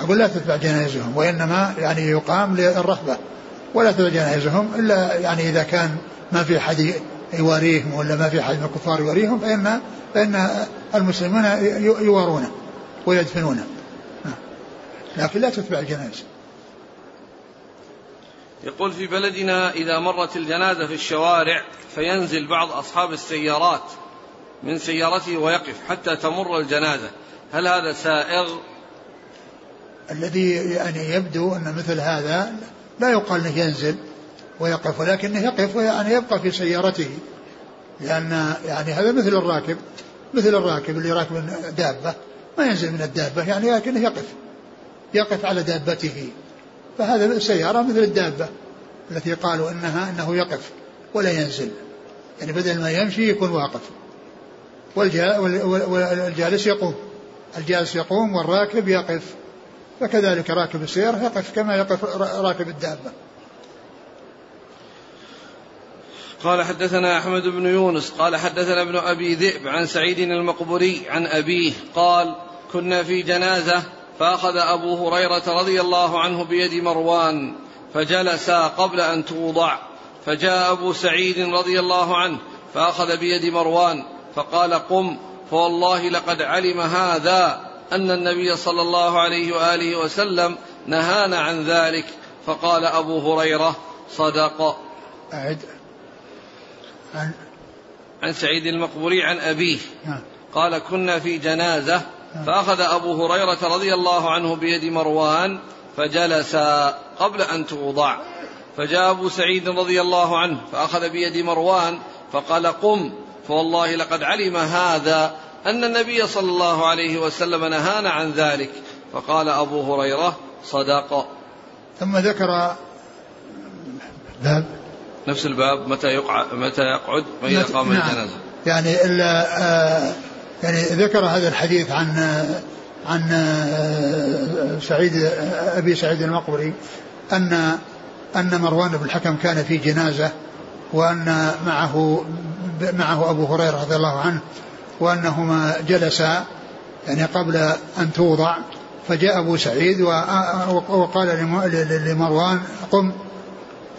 أقول لا تتبع جنائزهم وإنما يعني يقام للرهبة. ولا تتبع جنائزهم إلا يعني إذا كان ما في أحد يواريهم ولا ما في أحد من الكفار يواريهم فإن فإن المسلمون يوارونه ويدفنونه. لكن لا تتبع الجنائز. يقول في بلدنا إذا مرت الجنازة في الشوارع فينزل بعض أصحاب السيارات من سيارته ويقف حتى تمر الجنازة. هل هذا سائغ؟ الذي يعني يبدو أن مثل هذا لا يقال أنه ينزل ويقف ولكنه يقف ويعني يبقى في سيارته لأن يعني هذا مثل الراكب مثل الراكب اللي راكب دابة ما ينزل من الدابة يعني لكنه يقف يقف على دابته. فهذا السيارة مثل الدابة التي قالوا انها إنه يقف ولا ينزل. يعني بدل ما يمشي يكون واقف. والجالس يقوم. الجالس يقوم والراكب يقف. فكذلك راكب السيارة يقف كما يقف راكب الدابة. قال حدثنا أحمد بن يونس قال حدثنا ابن أبي ذئب عن سعيد المقبري عن أبيه قال كنا في جنازة فأخذ أبو هريرة رضي الله عنه بيد مروان فجلسا قبل أن توضع فجاء أبو سعيد رضي الله عنه فأخذ بيد مروان فقال قم فوالله لقد علم هذا أن النبي صلى الله عليه وآله وسلم نهانا عن ذلك فقال أبو هريرة صدق أعد عن عن سعيد المقبوري عن أبيه نعم. قال كنا في جنازة. فأخذ أبو هريرة رضي الله عنه بيد مروان فجلس قبل أن توضع. فجاء أبو سعيد رضي الله عنه فأخذ بيد مروان فقال قم فوالله لقد علم هذا أن النبي صلى الله عليه وسلم نهانا عن ذلك. فقال أبو هريرة صدق. ثم ذكر باب. نفس الباب متى يقعد متى يقعد؟ وإذا قام نعم الجنازة. يعني إلا آه يعني ذكر هذا الحديث عن عن سعيد أبي سعيد المقبري أن أن مروان بن الحكم كان في جنازة وأن معه معه أبو هريرة رضي الله عنه وأنهما جلسا يعني قبل أن توضع فجاء أبو سعيد وقال لمروان قم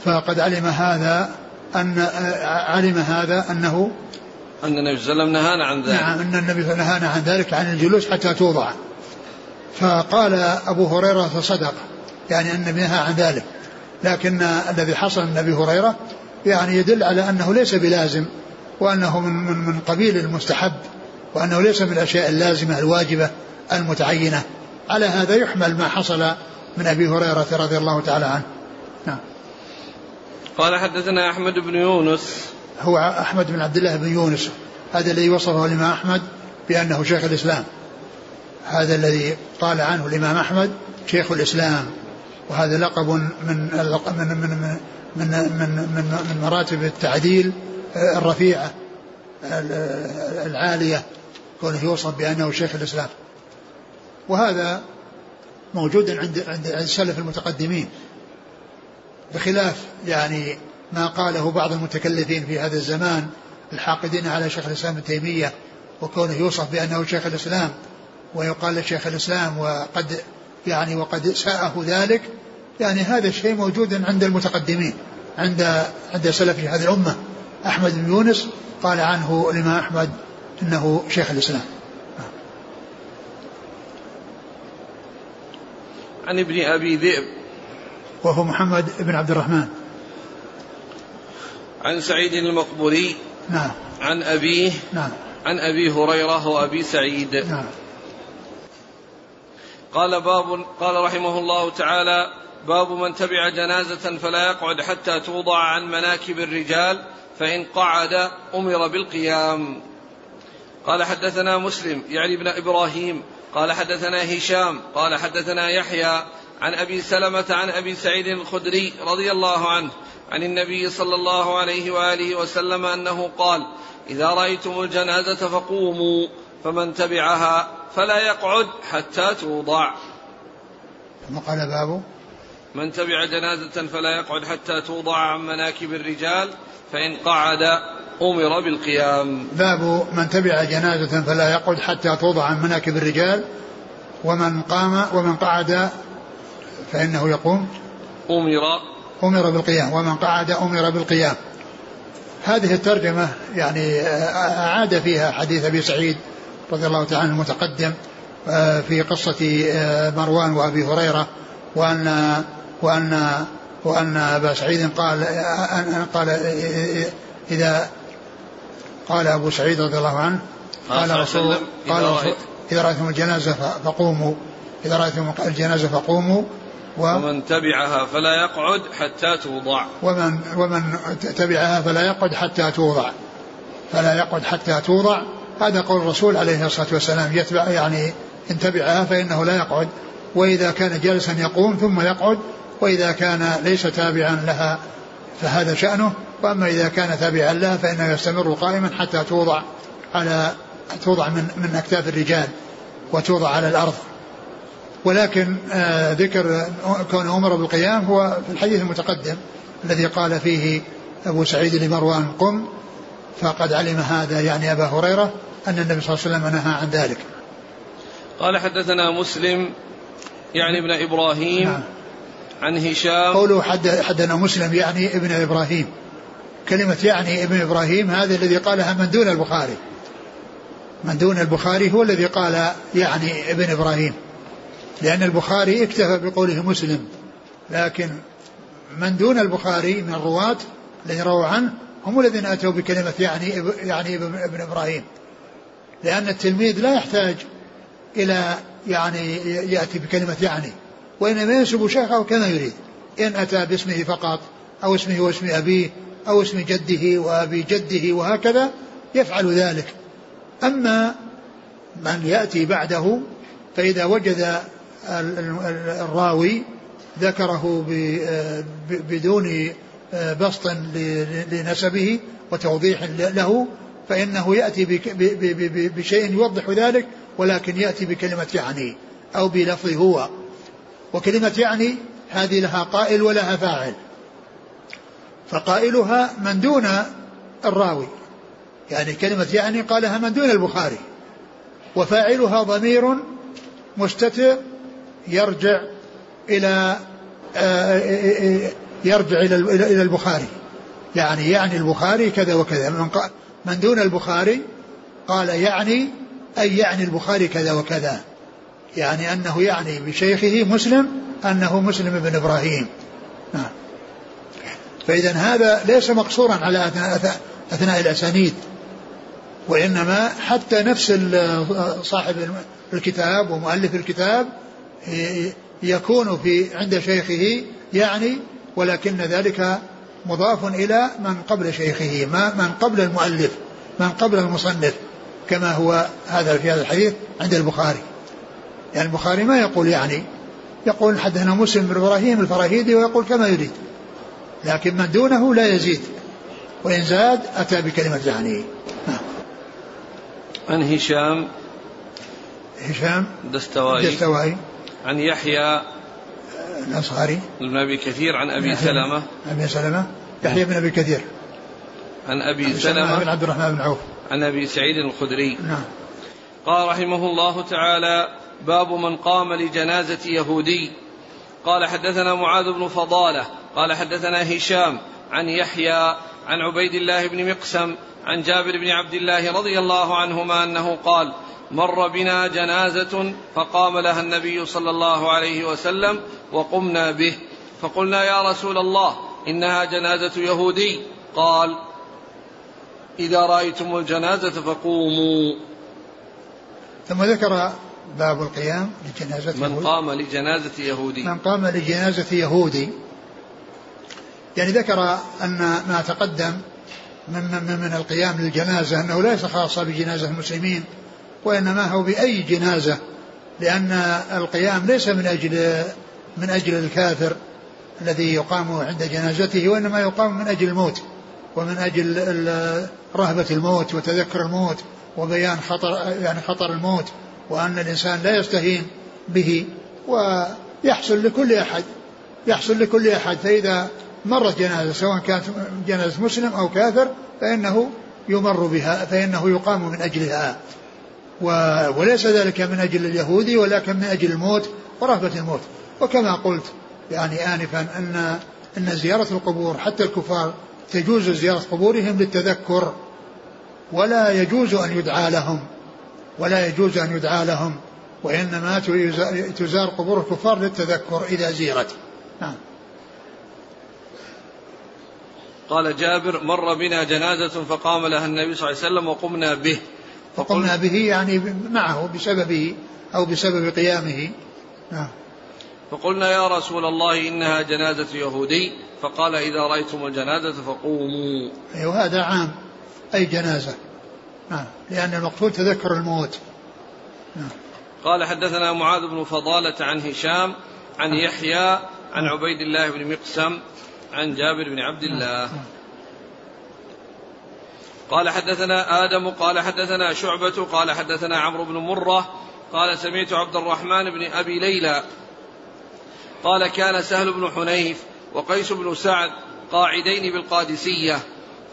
فقد علم هذا أن علم هذا أنه أن النبي صلى الله عليه وسلم نهانا عن ذلك. نعم أن النبي نهانا عن ذلك عن الجلوس حتى توضع. فقال أبو هريرة صدق يعني أن النبي نهى عن ذلك. لكن الذي حصل من أبي هريرة يعني يدل على أنه ليس بلازم وأنه من, من, من قبيل المستحب وأنه ليس من الأشياء اللازمة الواجبة المتعينة. على هذا يحمل ما حصل من أبي هريرة رضي الله تعالى عنه. نعم. قال حدثنا أحمد بن يونس هو أحمد بن عبد الله بن يونس. هذا الذي وصفه الإمام أحمد بأنه شيخ الإسلام. هذا الذي قال عنه الإمام أحمد شيخ الإسلام. وهذا لقب من من من من من, من, من, مراتب التعديل الرفيعة العالية. كونه يوصف بأنه شيخ الإسلام. وهذا موجود عند عند السلف المتقدمين. بخلاف يعني ما قاله بعض المتكلفين في هذا الزمان الحاقدين على شيخ الإسلام ابن تيمية وكونه يوصف بأنه شيخ الإسلام ويقال لشيخ الإسلام وقد يعني وقد ساءه ذلك يعني هذا الشيء موجود عند المتقدمين عند عند سلف هذه الأمة. أحمد بن يونس قال عنه الإمام أحمد إنه شيخ الإسلام. عن ابن أبي ذئب. وهو محمد بن عبد الرحمن. عن سعيد المقبوري نعم. عن أبيه نعم. عن أبي هريرة وأبي سعيد. نعم. قال باب قال رحمه الله تعالى باب من تبع جنازة فلا يقعد حتى توضع عن مناكب الرجال فإن قعد أمر بالقيام. قال حدثنا مسلم يعني ابن إبراهيم. قال حدثنا هشام. قال حدثنا يحيى. عن أبي سلمة عن أبي سعيد الخدري رضي الله عنه. عن النبي صلى الله عليه وآله وسلم أنه قال إذا رأيتم الجنازة فقوموا فمن تبعها فلا يقعد حتى توضع. ثم قال باب من تبع جنازة فلا يقعد حتى توضع عن مناكب الرجال فإن قعد أمر بالقيام. باب من تبع جنازة فلا يقعد حتى توضع عن مناكب الرجال ومن قام ومن قعد فإنه يقوم. أمر أمر بالقيام ومن قعد أمر بالقيام. هذه الترجمة يعني أعاد فيها حديث أبي سعيد رضي الله تعالى عنه المتقدم آه، في قصة آه، مروان وأبي هريرة وأن وأن وأن أبا سعيد قال قال إذا قال أبو سعيد رضي الله عنه قال رسول قال إذا رأيتم الجنازة فقوموا إذا رأيتم الجنازة فقوموا و ومن تبعها فلا يقعد حتى توضع. ومن ومن تبعها فلا يقعد حتى توضع. فلا يقعد حتى توضع. هذا قول الرسول عليه الصلاة والسلام. يتبع يعني إن تبعها فإنه لا يقعد. وإذا كان جالسا يقوم ثم يقعد. وإذا كان ليس تابعا لها فهذا شأنه. وأما إذا كان تابعا لها فإنه يستمر قائما حتى توضع على توضع من من أكتاف الرجال وتوضع على الأرض. ولكن آه ذكر كون عمر بالقيام هو في الحديث المتقدم الذي قال فيه أبو سعيد لمروان قم. فقد علم هذا يعني أبا هريرة أن النبي صلى الله عليه وسلم نهى عن ذلك. قال حدثنا مسلم يعني ابن إبراهيم نعم. عن هشام. قوله حد حدنا مسلم يعني ابن إبراهيم. كلمة يعني ابن إبراهيم هذا الذي قالها من دون البخاري. من دون البخاري هو الذي قال يعني ابن إبراهيم. لأن البخاري اكتفى بقوله مسلم لكن من دون البخاري من الرواة الذين رووا عنه هم الذين أتوا بكلمة يعني يعني ابن إبراهيم. لأن التلميذ لا يحتاج إلى يعني يأتي بكلمة يعني وإنما ينسب شيخه كما يريد إن أتى باسمه فقط أو اسمه واسم أبيه أو اسم جده وأبي جده وهكذا يفعل ذلك. أما من يأتي بعده فإذا وجد الراوي ذكره بدون بسط لنسبه وتوضيح له فإنه يأتي بشيء يوضح ذلك ولكن يأتي بكلمة يعني أو بلفظ هو. وكلمة يعني هذه لها قائل ولها فاعل. فقائلها من دون الراوي. يعني كلمة يعني قالها من دون البخاري. وفاعلها ضمير مستتر يرجع إلى آه، يرجع إلى إلى البخاري. يعني يعني البخاري كذا وكذا. من من دون البخاري قال يعني أي يعني البخاري كذا وكذا. يعني أنه يعني بشيخه مسلم أنه مسلم بن إبراهيم. نعم فإذا هذا ليس مقصورا على أثناء الأسانيد. وإنما حتى نفس صاحب الكتاب ومؤلف الكتاب يكون في عند شيخه يعني ولكن ذلك مضاف إلى من قبل شيخه ما من قبل المؤلف من قبل المصنف كما هو هذا في هذا الحديث عند البخاري. يعني البخاري ما يقول يعني يقول حدثنا مسلم بن إبراهيم الفراهيدي ويقول كما يريد لكن من دونه لا يزيد وإن زاد أتى بكلمة يعني نعم. عن هشام هشام دستوائي. دستوائي. عن يحيى الأنصاري. بن أبي كثير عن أبي سلمة. أبي سلمة. يحيى بن أبي كثير. عن أبي سلمة. بن عبد الرحمن بن عوف. عن أبي سعيد الخدري. نعم. قال رحمه الله تعالى باب من قام لجنازة يهودي. قال حدثنا معاذ بن فضالة. قال حدثنا هشام عن يحيى عن عبيد الله بن مقسم عن جابر بن عبد الله رضي الله عنهما أنه قال مر بنا جنازة فقام لها النبي صلى الله عليه وسلم وقمنا به. فقلنا يا رسول الله إنها جنازة يهودي. قال إذا رأيتم الجنازة فقوموا. ثم ذكر باب القيام لجنازة من قام لجنازة يهودي. من قام لجنازة يهودي. يعني ذكر أن ما تقدم من, من, من القيام للجنازة أنه ليس خاصة بجنازة المسلمين وإنما هو بأي جنازة لأن القيام ليس من أجل من أجل الكافر الذي يقام عند جنازته وإنما يقام من أجل الموت ومن أجل رهبة الموت وتذكر الموت وبيان خطر يعني خطر الموت وأن الإنسان لا يستهين به ويحصل لكل أحد يحصل لكل أحد فإذا مرت جنازة سواء كانت جنازة مسلم أو كافر فإنه يمر بها فإنه يقام من أجلها. وليس ذلك من أجل اليهودي ولكن من أجل الموت ورهبة الموت. وكما قلت يعني آنفا أن أن زيارة القبور حتى الكفار تجوز زيارة قبورهم للتذكر. ولا يجوز أن يدعى لهم. ولا يجوز أن يدعى لهم. وإنما تزار قبور الكفار للتذكر إذا زيرت نعم. قال جابر مر بنا جنازة فقام لها النبي صلى الله عليه وسلم وقمنا به. فقمنا به يعني معه بسببه أو بسبب قيامه. نعم. فقلنا يا رسول الله إنها جنازة يهودي. فقال إذا رأيتم الجنازة فقوموا. أيوه هذا عام. أي جنازة. نعم. لأن المقصود تذكر الموت. نعم. قال حدثنا معاذ بن فضالة عن هشام عن يحيى عن عبيد الله بن مقسم عن جابر بن عبد الله. قال حدثنا آدم قال حدثنا شعبة قال حدثنا عمرو بن مرة قال سمعت عبد الرحمن بن أبي ليلى. قال كان سهل بن حنيف وقيس بن سعد قاعدين بالقادسية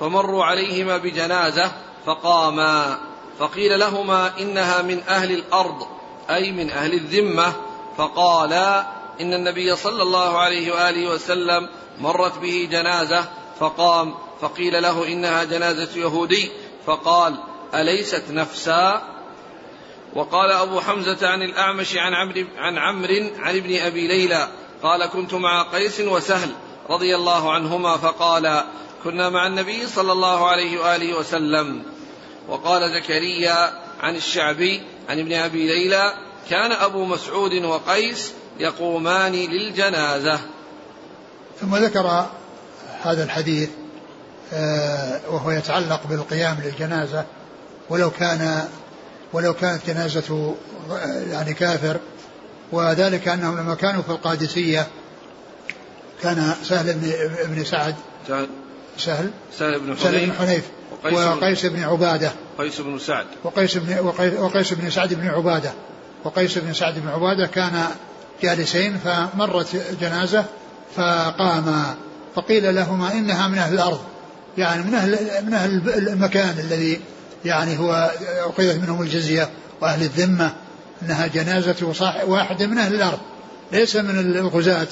فمروا عليهما بجنازة فقاما فقيل لهما إنها من أهل الأرض أي من أهل الذمة فقالا إن النبي صلى الله عليه وآله وسلم مرت به جنازة فقام فقيل له إنها جنازة يهودي فقال أليست نفسا؟ وقال أبو حمزة عن الأعمش عن عمرو عن عمرو عن ابن أبي ليلى قال كنت مع قيس وسهل رضي الله عنهما فقال كنا مع النبي صلى الله عليه وآله وسلم. وقال زكريا عن الشعبي عن ابن أبي ليلى كان أبو مسعود وقيس يقومان للجنازة. ثم ذكر هذا الحديث آه، وهو يتعلق بالقيام للجنازة ولو كان ولو كانت جنازة يعني كافر وذلك أنهم لما كانوا في القادسية كان سهل بن بن سعد سهل. سهل؟ بن حنيف, سهل بن حنيف. وقيس بن عبادة. قيس بن سعد. وقيس بن وقيس بن سعد بن عبادة. وقيس بن سعد بن عبادة كان جالسين فمرت جنازة فقاما فقيل لهما إنها من أهل الأرض. يعني من أهل, من أهل المكان الذي يعني هو أخذت منهم الجزية وأهل الذمة أنها جنازة واحد من أهل الأرض ليس من الغزاة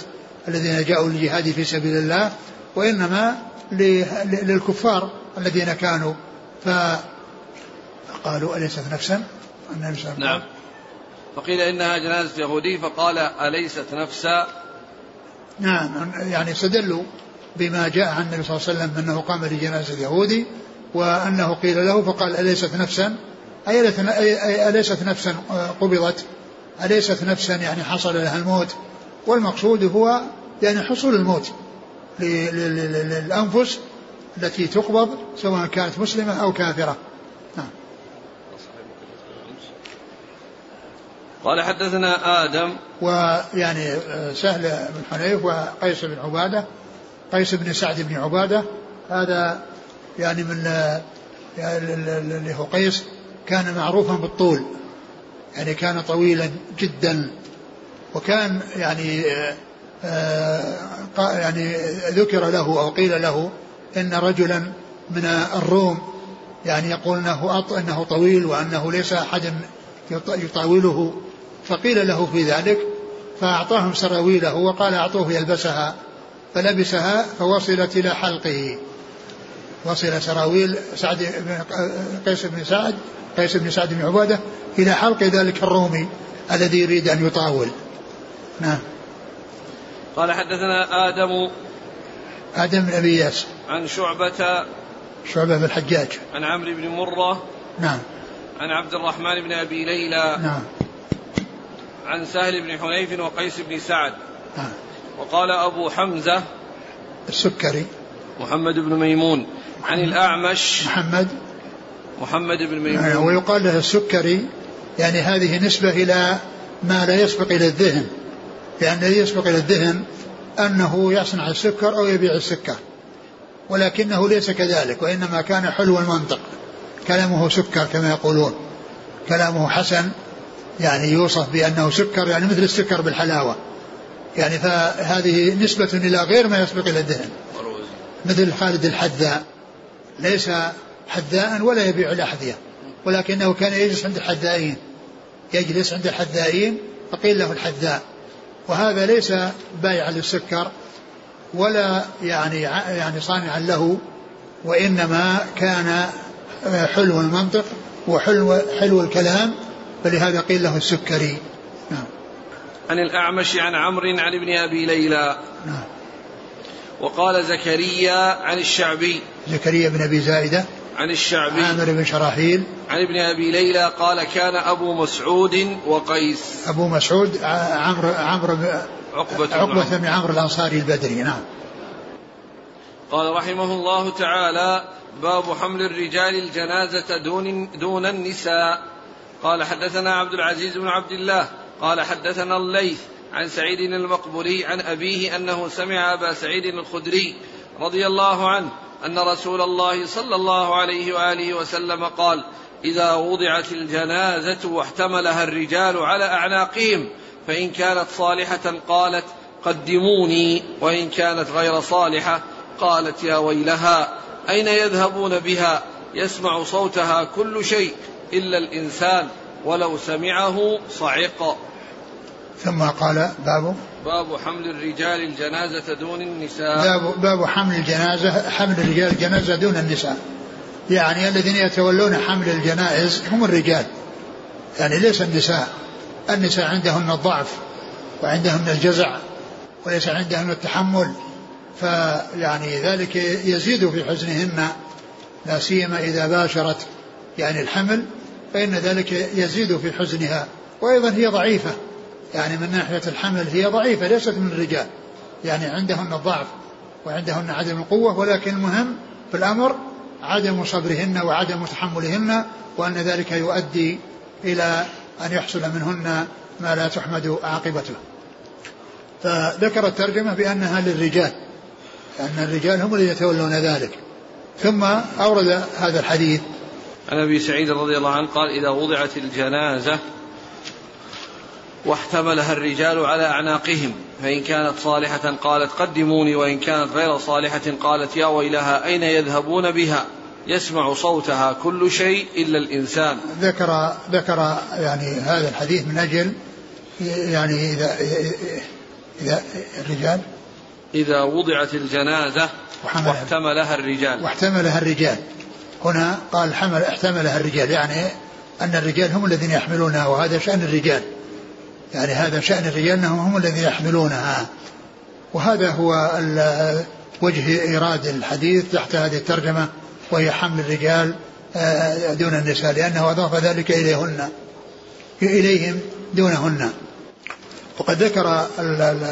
الذين جاءوا للجهاد في سبيل الله وإنما للكفار الذين كانوا. فقالوا أليست نفسا؟ نعم. فقيل إنها جنازة يهودي فقال أليست نفسا؟ نعم يعني استدلوا بما جاء عن النبي صلى الله عليه وسلم أنه قام لجنازة يهودي وأنه قيل له فقال أليست نفسا؟ أي أليست نفسا؟ قبضت. أليست نفسا يعني حصل لها الموت؟ والمقصود هو يعني حصول الموت للأنفس التي تقبض سواء كانت مسلمة أو كافرة. قال حدثنا آدم. ويعني سهل بن حنيف وقيس بن عبادة قيس بن سعد بن عبادة. هذا يعني من اللي هو قيس كان معروفا بالطول. يعني كان طويلا جدا. وكان يعني آه يعني ذكر له أو قيل له إن رجلا من الروم يعني يقول إنه إنه طويل وأنه ليس احد يطاوله فقيل له في ذلك فأعطاهم سراويله وقال أعطوه يلبسها فلبسها فوصلت إلى حلقه. وصل سراويل سعد بن قيس بن سعد قيس بن سعد بن عبادة إلى حلق ذلك الرومي الذي يريد أن يطاول. نعم. قال حدثنا آدم. آدم بن أبي ياس. عن شعبة. شعبة بن الحجاج. عن عمرو بن مرة. نعم. عن عبد الرحمن بن أبي ليلى. نعم. عن سهل بن حنيف وقيس بن سعد. نعم وقال أبو حمزة السكري. محمد بن ميمون. عن الأعمش. محمد. محمد بن ميمون. يعني ويقال له السكري. يعني هذه نسبة إلى ما لا يسبق إلى الذهن. لأن الذي يسبق إلى الذهن أنه يصنع السكر أو يبيع السكر. ولكنه ليس كذلك وإنما كان حلو المنطق. كلامه سكر كما يقولون. كلامه حسن. يعني يوصف بأنه سكر يعني مثل السكر بالحلاوة. يعني فهذه نسبة إلى غير ما يسبق إلى الذهن مثل خالد الحذاء. ليس حذاء ولا يبيع الأحذية. ولكنه كان يجلس عند الحذائين. يجلس عند الحذائين فقيل له الحذاء. وهذا ليس بايعا للسكر ولا يعني يعني صانعا له وإنما كان حلو المنطق وحلو حلو الكلام فلهذا قيل له السكري. نعم. عن الأعمش عن عمرو عن ابن أبي ليلى. نعم. وقال زكريا عن الشعبي. زكريا بن أبي زائدة. عن الشعبي. عامر بن شراحيل. عن ابن أبي ليلى قال كان أبو مسعود وقيس. أبو مسعود عمرو عمرو عقبة عقبة بن عمرو الأنصاري البدري. نعم. قال رحمه الله تعالى باب حمل الرجال الجنازة دون دون النساء. قال حدثنا عبد العزيز بن عبد الله قال حدثنا الليث عن سعيد المقبري عن أبيه أنه سمع أبا سعيد الخدري رضي الله عنه أن رسول الله صلى الله عليه وآله وسلم قال إذا وضعت الجنازة واحتملها الرجال على أعناقهم فإن كانت صالحة قالت قدموني وإن كانت غير صالحة قالت يا ويلها أين يذهبون بها؟ يسمع صوتها كل شيء إلا الإنسان ولو سمعه صعق. ثم قال باب باب حمل الرجال الجنازة دون النساء. باب, باب حمل الجنازة حمل الرجال الجنازة دون النساء. يعني الذين يتولون حمل الجنائز هم الرجال. يعني ليس النساء. النساء عندهن الضعف وعندهن الجزع وليس عندهن التحمل. فيعني ذلك يزيد في حزنهن لا سيما إذا باشرت يعني الحمل فإن ذلك يزيد في حزنها. وأيضا هي ضعيفة. يعني من ناحية الحمل هي ضعيفة ليست من الرجال. يعني عندهن الضعف وعندهن عدم القوة ولكن المهم في الأمر عدم صبرهن وعدم تحملهن وأن ذلك يؤدي إلى أن يحصل منهن ما لا تحمد عاقبته. فذكر الترجمة بأنها للرجال لأن الرجال هم الذين يتولون ذلك. ثم أورد هذا الحديث عن أبي سعيد رضي الله عنه قال إذا وضعت الجنازة واحتملها الرجال على أعناقهم فإن كانت صالحة قالت قدموني وإن كانت غير صالحة قالت يا ويلها أين يذهبون بها؟ يسمع صوتها كل شيء إلا الإنسان. ذكر ذكر يعني هذا الحديث من أجل يعني إذا إذا الرجال؟ إذا وضعت الجنازة واحتملها. الرجال. واحتملها الرجال. هنا قال حمل احتملها الرجال. يعني أن الرجال هم الذين يحملونها وهذا شأن الرجال. يعني هذا شأن الرجال أنهم هم الذين يحملونها. وهذا هو وجه إيراد الحديث تحت هذه الترجمة وهي حمل الرجال آه، دون النساء لأنه أضاف ذلك إليهن إليهم دونهن. وقد ذكر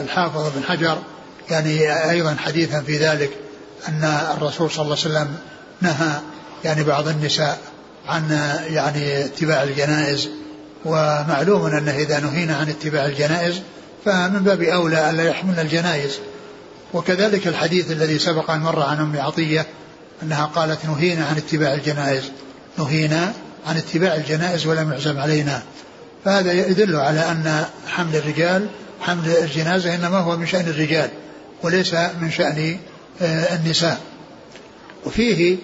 الحافظ بن حجر يعني أيضا حديثا في ذلك أن الرسول صلى الله عليه وسلم نهى يعني بعض النساء عن يعني اتباع الجنائز ومعلوم أنه إذا نهينا عن اتباع الجنائز فمن باب أولى ألا يحملنا الجنائز. وكذلك الحديث الذي سبق أن مر عن أم عطية أنها قالت نهينا عن اتباع الجنائز. نهينا عن اتباع الجنائز ولم يعزم علينا. فهذا يدل على أن حمل الرجال حمل الجنازة إنما هو من شأن الرجال وليس من شأن آه، النساء. وفيه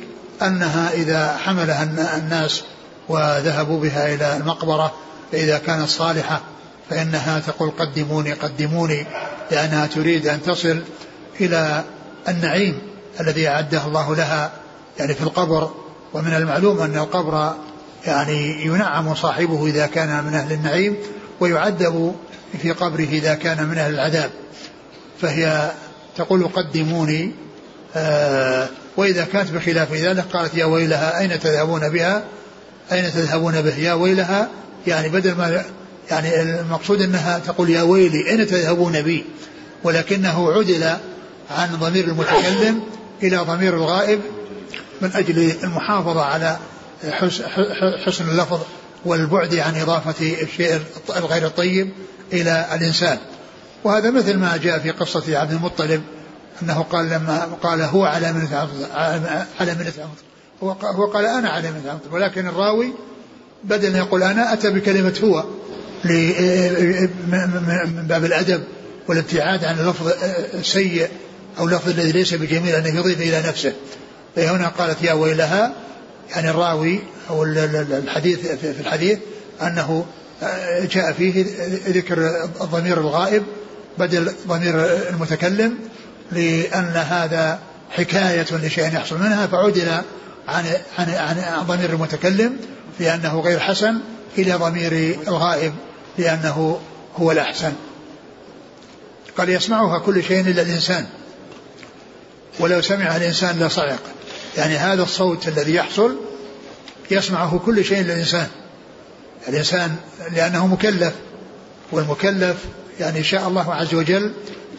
أنها إذا حملها الناس وذهبوا بها إلى المقبرة فإذا كانت صالحة فإنها تقول قدموني قدموني لأنها تريد أن تصل إلى النعيم الذي أعده الله لها يعني في القبر. ومن المعلوم أن القبر يعني ينعم صاحبه إذا كان من أهل النعيم ويعذب في قبره إذا كان من أهل العذاب. فهي تقول قدموني آه وإذا كانت بخلاف ذلك قالت يا ويلها أين تذهبون بها؟ أين تذهبون به؟ يا ويلها يعني بدل ما يعني المقصود أنها تقول يا ويلي أين تذهبون بي؟ ولكنه عدل عن ضمير المتكلم إلى ضمير الغائب من أجل المحافظة على حسن اللفظ والبعد عن إضافة الشيء الغير الطيب إلى الإنسان. وهذا مثل ما جاء في قصة عبد المطلب أنه قال لما قال هو على من على من هو هو قال أنا على من ولكن الراوي بدل أن يقول أنا أتى بكلمة هو من باب الأدب والابتعاد عن اللفظ السيء أو اللفظ الذي ليس بجميل أنه يضيف إلى نفسه. فهنا قالت يا ويلها يعني الراوي أو الحديث في الحديث أنه جاء فيه ذكر الضمير الغائب بدل ضمير المتكلم لأن هذا حكاية لشيء يحصل منها فعدل عن عن عن ضمير المتكلم لأنه غير حسن إلى ضمير الغائب لأنه هو الأحسن. قال يسمعها كل شيء إلا الإنسان. ولو سمع الإنسان لصعق. يعني هذا الصوت الذي يحصل يسمعه كل شيء إلا الإنسان. الإنسان لأنه مكلف والمكلف يعني شاء الله عز وجل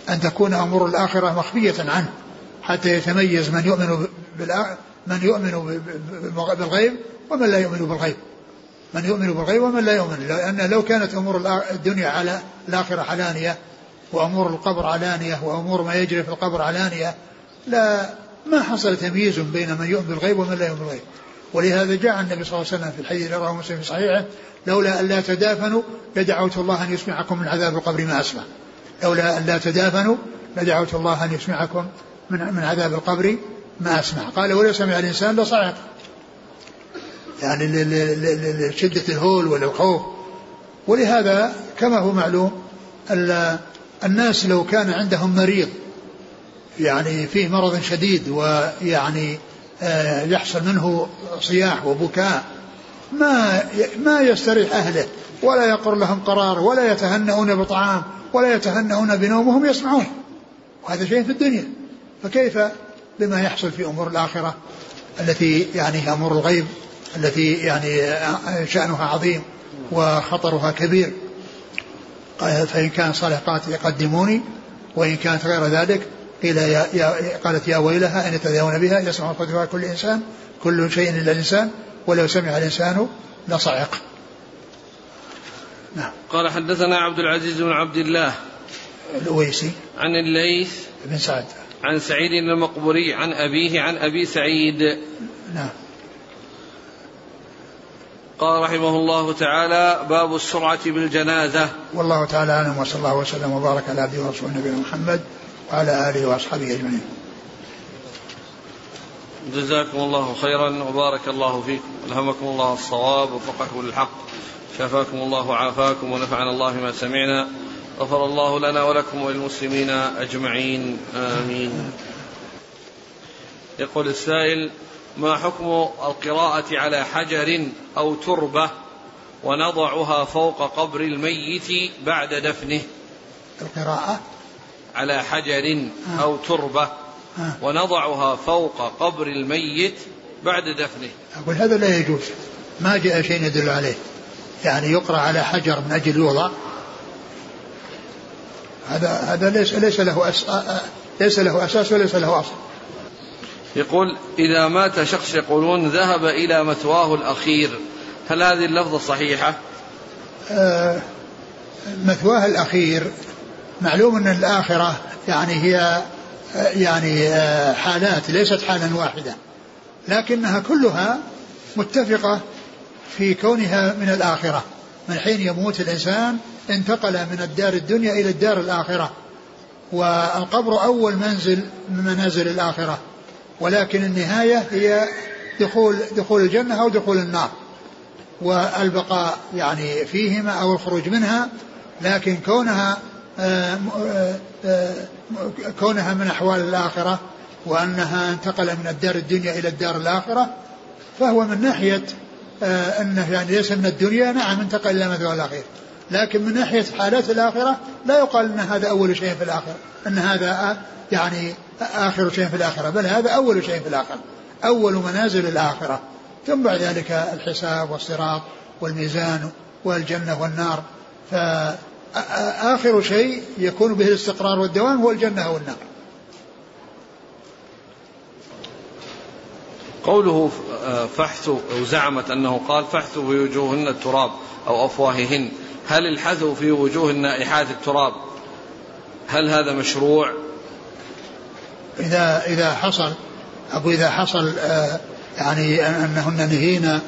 أن تكون أمور الآخرة مخفية عنه حتى يتميز من يؤمن من يؤمن بالغيب ومن لا يؤمن بالغيب. من يؤمن بالغيب ومن لا يؤمن. لأن لو كانت أمور الدنيا على الآخرة علانية وأمور القبر علانية وأمور ما يجري في القبر علانية لا ما حصل تمييز بين من يؤمن بالغيب ومن لا يؤمن بالغيب. ولهذا جاء النبي صلى الله عليه وسلم في الحديث الذي رواه مسلم في صحيحه لولا أن لا تدافنوا لدعوت الله أن يسمعكم من عذاب القبر ما أسمع. لولا أن لا تدافنوا لدعوت الله أن يسمعكم من من عذاب القبر ما أسمع. قال ولو سمع الإنسان لصعق. يعني لشدة الهول والخوف ولهذا كما هو معلوم الناس لو كان عندهم مريض يعني فيه مرض شديد ويعني آه، يحصل منه صياح وبكاء ما ما يستريح أهله ولا يقر لهم قرار ولا يتهنؤون بطعام ولا يتهنؤون بنوم وهم يسمعون. وهذا شيء في الدنيا. فكيف بما يحصل في أمور الآخرة التي يعني امور الغيب التي يعني شأنها عظيم وخطرها كبير؟ فإن كان صالحات يقدموني. وإن كانت غير ذلك قيل يا, يا قالت يا ويلها أين تذهبون بها؟ يسمع صوتها كل إنسان كل شيء إلا الإنسان ولو سمع الإنسان لصعق. نعم. قال حدثنا عبد العزيز بن عبد الله الأويسي. عن الليث بن سعد. عن سعيد المقبوري عن أبيه عن أبي سعيد. نعم. قال رحمه الله تعالى باب السرعة بالجنازة. والله تعالى أعلم وصلى الله وسلم وبارك على عبده ورسوله نبينا محمد وعلى آله وأصحابه أجمعين. جزاكم الله خيرا وبارك الله فيكم. ألهمكم الله الصواب ووفقكم للحق. شفاكم الله وعافاكم ونفعنا الله ما سمعنا. غفر الله لنا ولكم وللمسلمين أجمعين. آمين. يقول السائل ما حكم القراءة على حجر أو تربة ونضعها فوق قبر الميت بعد دفنه؟ القراءة؟ على حجر أو تربة ونضعها فوق قبر الميت بعد دفنه. أقول هذا لا يجوز. ما جاء شيء يدل عليه. يعني يقرأ على حجر من أجل يوضع. هذا هذا ليس ليس له أس ليس له أساس وليس له أصل. يقول إذا مات شخص يقولون ذهب إلى مثواه الأخير. هل هذه اللفظة صحيحة؟ آه، مثواه الأخير. معلوم أن الآخرة يعني هي يعني حالات ليست حالا واحدة. لكنها كلها متفقة في كونها من الآخرة من حين يموت الإنسان انتقل من الدار الدنيا إلى الدار الآخرة. والقبر أول منزل من منازل الآخرة. ولكن النهاية هي دخول دخول الجنة أو دخول النار. والبقاء يعني فيهما أو الخروج منها لكن كونها آه، آه، آه، كونها من أحوال الآخرة وأنها انتقل من الدار الدنيا إلى الدار الآخرة فهو من ناحية أنه يعني ليس من الدنيا نعم انتقل إلى مثوى الأخير لكن من ناحية حالات الآخرة لا يقال أن هذا أول شيء في الآخرة أن هذا يعني آخر شيء في الآخرة بل هذا أول شيء في الآخرة أول منازل الآخرة. ثم بعد ذلك الحساب والصراط والميزان والجنة والنار. فآخر شيء يكون به الاستقرار والدوام هو الجنة والنار. قوله فحث أو زعمت أنه قال فحث في وجوههن التراب أو أفواههن. هل الحث في وجوه النائحات التراب؟ هل هذا مشروع؟ إذا إذا حصل أقول إذا حصل آه، يعني أنهن نهينا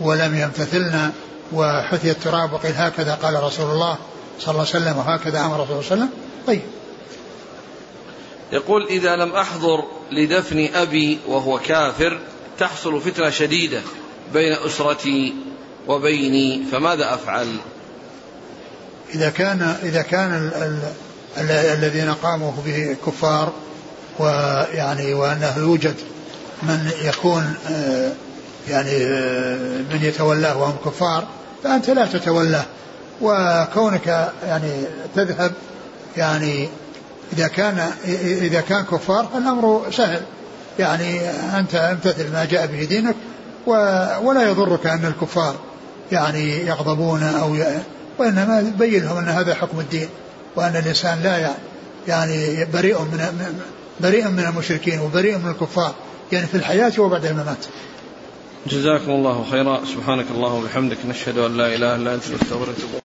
ولم يمتثلن وحثي التراب وقيل هكذا قال رسول الله صلى الله عليه وسلم وهكذا أمر رسول الله صلى الله عليه وسلم. طيب. يقول إذا لم أحضر لدفن أبي وهو كافر تحصل فتنة شديدة بين أسرتي وبيني فماذا أفعل؟ إذا كان إذا كان ال ال ال الذين قاموا به كفار ويعني وأنه يوجد من يكون آه، يعني آه، من يتولاه وهم كفار فأنت لا تتولاه. وكونك يعني تذهب يعني إذا كان إذا كان كفار فالأمر سهل. يعني أنت امتثل ما جاء به دينك ولا يضرك أن الكفار يعني يغضبون أو وإنما بين لهم أن هذا حكم الدين وأن الإنسان لا يعني بريء من بريء من المشركين وبريء من الكفار يعني في الحياة وبعد الممات. جزاكم الله خيرا. سبحانك اللهم وبحمدك نشهد أن لا إله إلا أنت نستغفرك